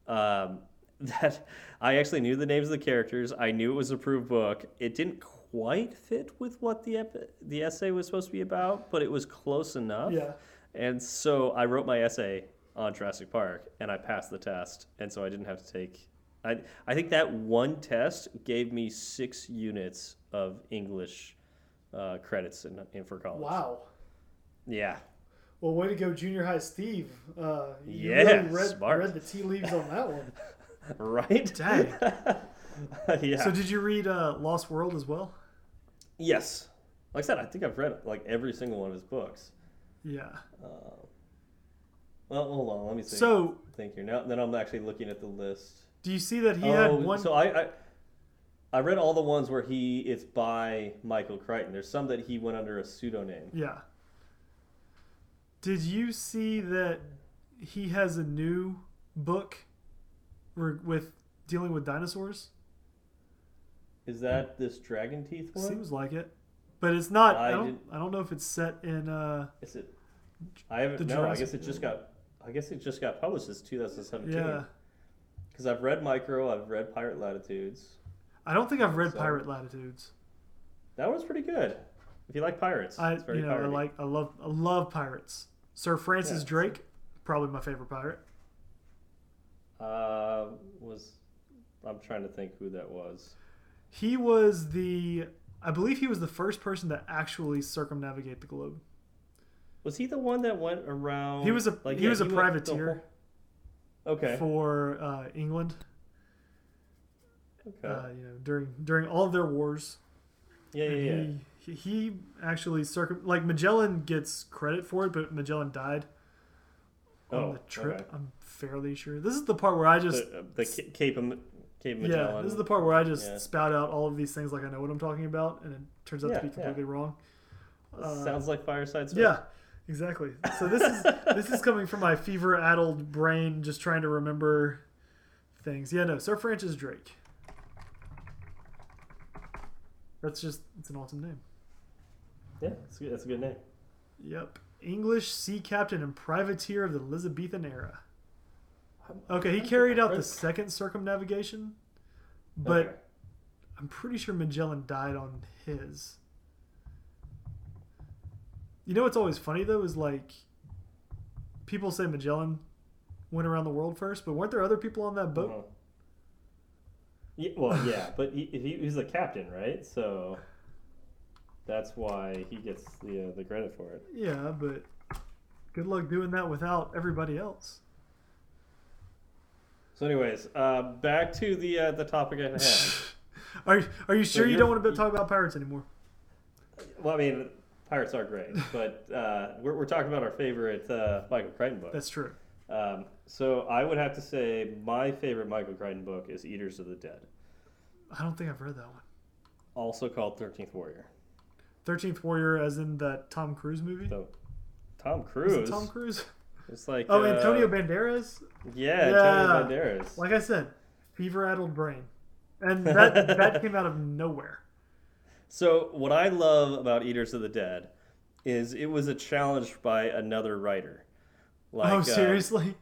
Um, (laughs) that I actually knew the names of the characters. I knew it was an approved book. It didn't quite fit with what the ep- the essay was supposed to be about, but it was close enough. Yeah. And so I wrote my essay on Jurassic Park and I passed the test. And so I didn't have to take. I, I think that one test gave me six units of English uh, credits in, in for college. Wow. Yeah. Well, way to go, junior high Steve. Uh, you Yeah, really read, smart. read the tea leaves on that one. (laughs) Right? Dang. (laughs) yeah. So did you read uh, Lost World as well? yes. Like I said, I think I've read like every single one of his books. Yeah. Uh, well, hold on. Let me see. So thank you. Now, then I'm actually looking at the list. do you see that he oh, had one? So I, I I read all the ones where he it's by Michael Crichton. There's some that he went under a pseudonym. Yeah. Did you see that he has a new book with dealing with dinosaurs? Is that this dragon teeth one? Seems like it, but it's not. I, I don't. I don't know if it's set in. Uh, Is it? I haven't. No, I guess it just got. I guess it just got published. It's 2017. yeah, Because I've read Micro. I've read Pirate Latitudes. I don't think I've read So- Pirate Latitudes. That was pretty good. If you like pirates, I, it's very you know, I like. I love. I love pirates. Sir Francis Yeah. Drake, probably my favorite pirate. Uh, was I'm trying to think who that was. He was the. I believe he was the first person to actually circumnavigate the globe. Was he the one that went around? He was a like, he yeah, was a privateer whole- Okay. for uh, England. Okay. Uh, you know, during during all of their wars. yeah, yeah, yeah. He, he actually circum like Magellan gets credit for it, but Magellan died on Oh, the trip. okay. I'm fairly sure. This is the part where I just the, uh, the Ca- Cape of, Cape yeah. This is the part where I just Yeah. spout out all of these things like I know what I'm talking about, and it turns out Yeah, to be yeah. completely wrong. Uh, Sounds like Fireside. Yeah, exactly. So this is this is coming from my fever-addled brain, just trying to remember things. Yeah, no, Sir Francis Drake. That's just it's an awesome name. yeah, that's a good, that's a good name. Yep. English sea captain and privateer of the Elizabethan era. Okay, he carried out the second circumnavigation, but Okay. I'm pretty sure Magellan died on his. You know what's always funny though is like people say Magellan went around the world first, but weren't there other people on that boat? Uh-huh. Yeah, well, yeah, but he, he, he's the captain, right? So that's why he gets the uh, the credit for it. Yeah, but good luck doing that without everybody else. So, anyways, uh, back to the uh, the topic at hand. Are (laughs) are you sure you you're- don't want to talk about pirates anymore? well, I mean, pirates are great, (laughs) but uh, we're, we're talking about our favorite uh, Michael Crichton book. That's true. Um, so I would have to say my favorite Michael Crichton book is Eaters of the Dead, I don't think I've read that one. also called Thirteenth Warrior. Thirteenth Warrior, as in that Tom Cruise movie. So Tom Cruise. it Tom Cruise? It's like Oh, uh, Antonio Banderas. Yeah, Yeah. Antonio Banderas. Like I said, fever-addled brain, and that that came out of nowhere. So what I love about Eaters of the Dead is it was a challenge by another writer. Like, oh, uh, seriously?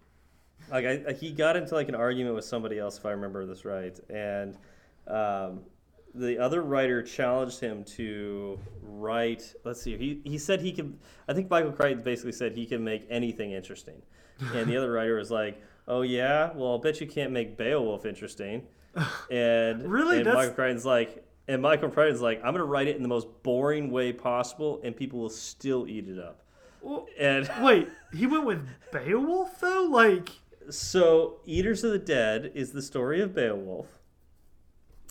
like I, I- he got into like an argument with somebody else if I remember this right, and um, the other writer challenged him to write. Let's see, he he said he could. I think Michael Crichton basically said he can make anything interesting, and the other writer was like, "Oh yeah, well I'll bet you can't make Beowulf interesting." (laughs) And Really? and Michael Crichton's like. And Michael Crichton's like, I'm gonna write it in the most boring way possible, and people will still eat it up. Well, And (laughs) wait, he went with Beowulf though. Like, So, Eaters of the Dead is the story of Beowulf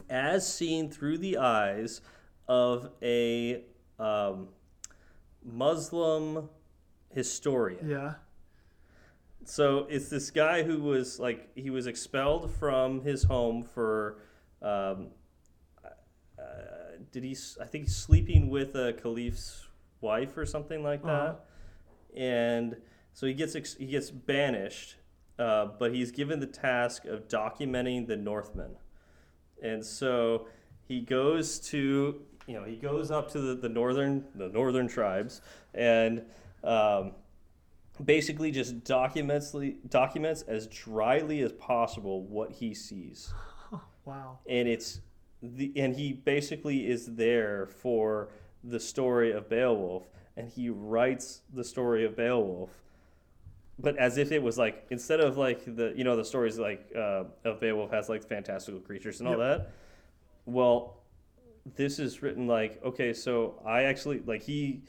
as seen through the eyes of a um, Muslim historian. yeah, So, it's this guy who was like, he was expelled from his home for. Um, did he? I think he's sleeping with a caliph's wife or something like that Uh-huh. and so he gets ex- he gets banished, uh, but he's given the task of documenting the Northmen, and so he goes to you know he goes up to the, the northern the northern tribes and um, basically just documents documents as dryly as possible what he sees (laughs) wow. and it's the and he basically is there for the story of Beowulf and he writes the story of Beowulf but as if it was like instead of like the you know the stories like uh, of Beowulf has like fantastical creatures and all that well this is written like okay so I actually like he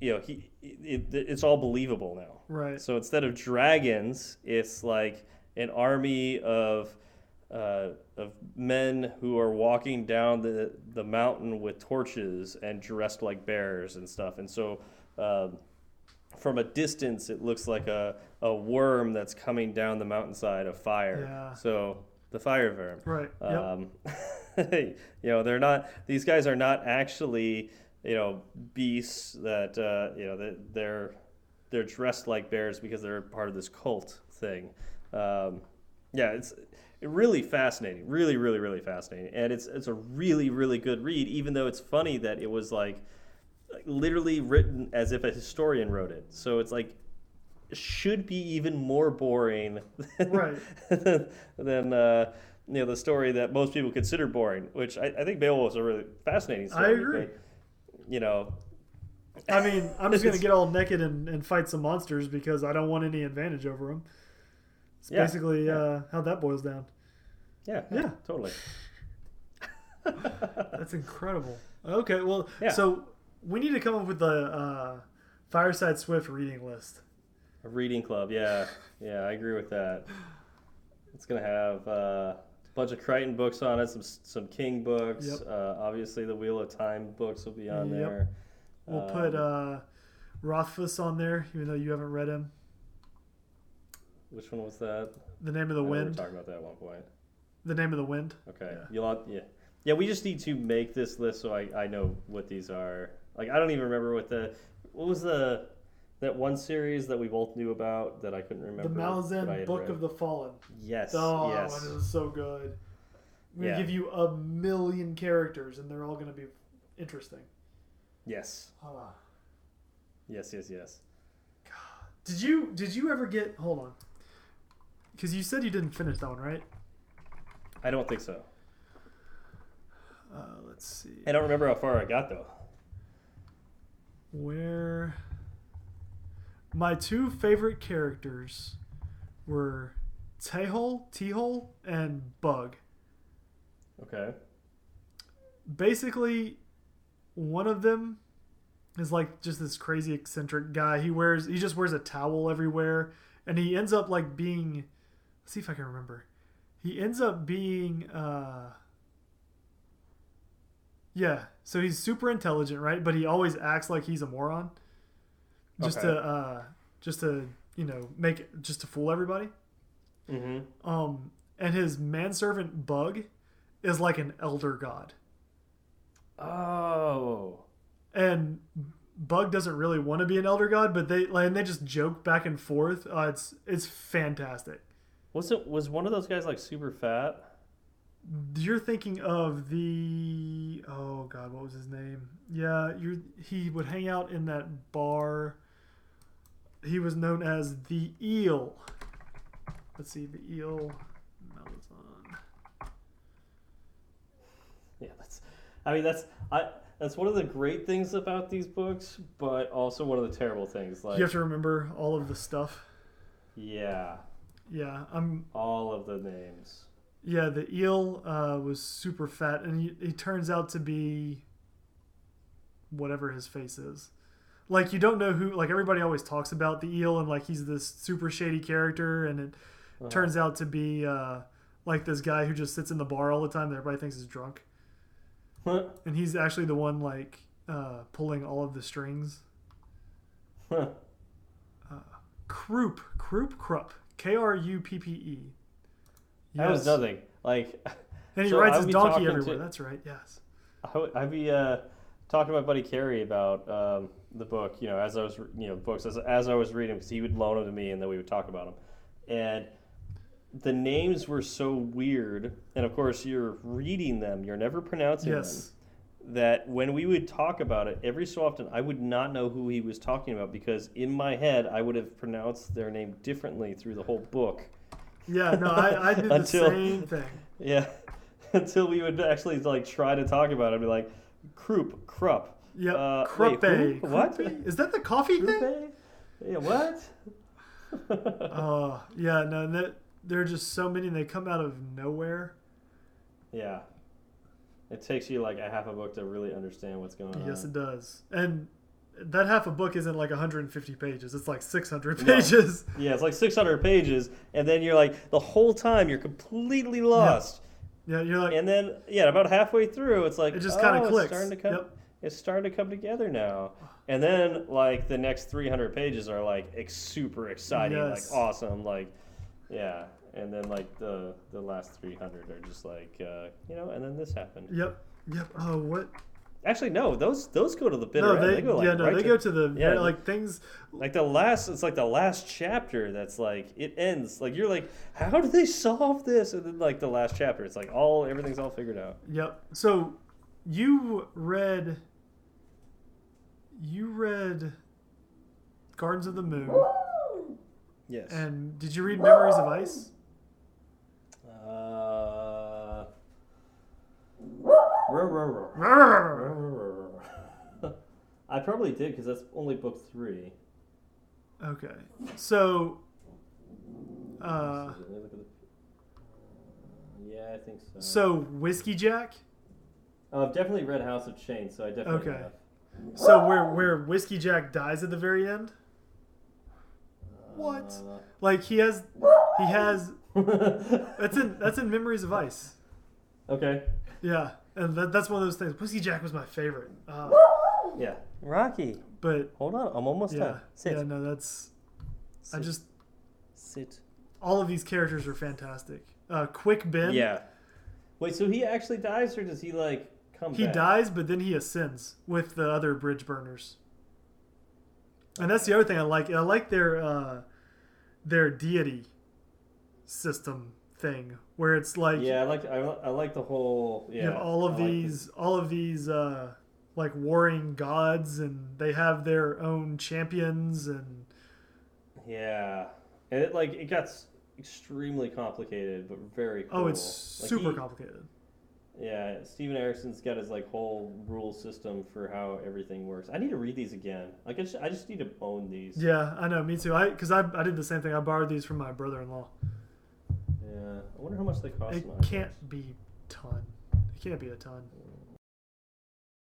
you know he it, it's all believable now Right. so instead of dragons, it's like an army of uh, of men who are walking down the the mountain with torches and dressed like bears and stuff. And so, um, from a distance, it looks like a, a worm that's coming down the mountainside of fire. Yeah. So the fire worm. Right. Yep. Um, (laughs) you know, they're not. These guys are not actually, you know, beasts that uh, you know that they're they're dressed like bears because they're part of this cult thing. Um, yeah, it's really fascinating. Really, really, really fascinating, and it's it's a really, really good read. Even though it's funny that it was like, literally written as if a historian wrote it. So it's like should be even more boring than, Right. (laughs) than uh, you know the story that most people consider boring. Which I, I think Beowulf is a really fascinating story. I agree. but, you know, I mean, I'm just gonna (laughs) get all naked and, and fight some monsters because I don't want any advantage over them. It's Yeah, basically yeah. uh, how that boils down. yeah, Yeah. totally. (laughs) (laughs) That's incredible. Okay, well, Yeah. so we need to come up with the uh, Fireside Swift reading list. A reading club, yeah, yeah, I agree with that. It's gonna have uh, a bunch of Crichton books on it, some some King books. Yep. Uh, obviously, the Wheel of Time books will be on Yep. there. We'll put Um, uh, Rothfuss on there, even though you haven't read him. Which one was that? The Name of the I know we were talking about that at one point. The Name of the Wind. Okay. Yeah. You'll have, yeah. Yeah, we just need to make this list so I, I know what these are. Like I don't even remember what the what was the that one series that we both knew about that I couldn't remember. The Malazan Book read. of the Fallen. Yes. Oh, yes. that one is so good. We Yeah. give you a million characters, and they're all going to be interesting. Yes. Ah. Yes, yes, yes. Did you did you ever get? Hold on, because you said you didn't finish that one, right? I don't think so. Uh, let's see. I don't remember how far I got though. Where my two favorite characters were Tehol, Tehol, and Bug. Okay. Basically, one of them is like just this crazy eccentric guy. He wears he just wears a towel everywhere, and he ends up like being. Let's see if I can remember. He ends up being. uh Yeah, so he's super intelligent, right? But he always acts like he's a moron, just Okay. to uh just to you know make just to fool everybody. Mm-hmm. Um, and his manservant Bug is like an elder god. Oh. And Bug doesn't really want to be an elder god, but they like and they just joke back and forth. Uh, it's it's fantastic. Was it was one of those guys like super fat? You're thinking of the oh god, what was his name? Yeah, you're he would hang out in that bar. He was known as the Eel. Let's see, the Eel Malazan. Yeah, that's. I mean, that's I. That's one of the great things about these books, but also one of the terrible things. Like, You have to remember all of the stuff. yeah, Yeah, I'm. all of the names. Yeah, the eel uh, was super fat, and he, he turns out to be whatever his face is. Like you don't know who. Like everybody always talks about the eel, and like he's this super shady character, and it Uh-huh. turns out to be uh, like this guy who just sits in the bar all the time that everybody thinks is drunk, (laughs) and he's actually the one like uh, pulling all of the strings. Croup, Croup, Krupp, K R U P P E. That was nothing. Like, (laughs) And he So rides his donkey everywhere. to- That's right. Yes. I would- I'd be uh, talking to my buddy Carrie about um, the book. You know, as I was, you know, books as, as I was reading, because he would loan them to me, and then we would talk about them. And the names were so weird, and of course, you're reading them, you're never pronouncing them. That when we would talk about it, every so often I would not know who he was talking about because in my head I would have pronounced their name differently through the whole book. Yeah, no, I, I did the same thing. Yeah, (laughs) until we would actually like try to talk about it, I'd be like, "Croup, Krupp, Yeah, Uh, Cruppe. wait, who? What? Cruppe? Is that the coffee thing? Yeah, what?" (laughs) Oh, yeah, no, that, there are just so many and they come out of nowhere. yeah, it takes you like a half a book to really understand what's going on. Yes, it does. And that half a book isn't like 150 pages. It's like 600 No. pages. (laughs) Yeah, it's like 600 pages, and then you're like the whole time you're completely lost. Yeah, you're like, And then, yeah, about halfway through, it's like it just oh, kind of it's clicks. starting to come. Yep. It's starting to come together now. And then, like the next 300 pages are like ex- super exciting, Yes. like awesome, like yeah. And then like the the last 300 are just like uh, you know. And then this happened. Yep. Yep. Oh, what? Actually, no, those those go to the bitter No, end. they, They, go like yeah, no, right they to- go to the, yeah, like things, like the last. It's like the last chapter. That's like it ends. Like you're like, how do they solve this? And then like the last chapter, it's like all everything's all figured out. Yep. So you read you read Gardens of the Moon Yes. and did you read Memories of Ice? Uh, (laughs) I probably did because that's only book three. Okay. So uh Let me look at the- yeah, I think so. so Whiskey Jack? Oh, I've definitely read House of Chains, so I definitely Okay. have. So where where Whiskey Jack dies at the very end? What? Like he has he has Uh, that's in that's in Memories of Ice. okay. Yeah. And that, that's one of those things. Whiskey Jack was my favorite. Uh, Yeah. Rocky, but hold on. I'm almost yeah. done. Sit. Yeah, no, that's I just sit. all of these characters are fantastic. Uh, Quick Ben, Yeah. Wait, so he actually dies, or does he like come he back? dies, but then he ascends with the other bridge burners. And that's the other thing I like. I like their uh, their deity system thing, where it's like Yeah, I like I, I like the whole yeah. you have all of I like the- these all of these uh, like warring gods, and they have their own champions, and Yeah, and it like it got s- extremely complicated, but very cool. oh, it's Like, super he- complicated. Yeah, Steven Erikson's got his like whole rule system for how everything works. I need to read these again. Like I just, I just need to own these. Yeah, I know. Me too. I because I, I did the same thing. I borrowed these from my brother-in-law. I wonder how much they cost. It can't be ton. It can't be a ton.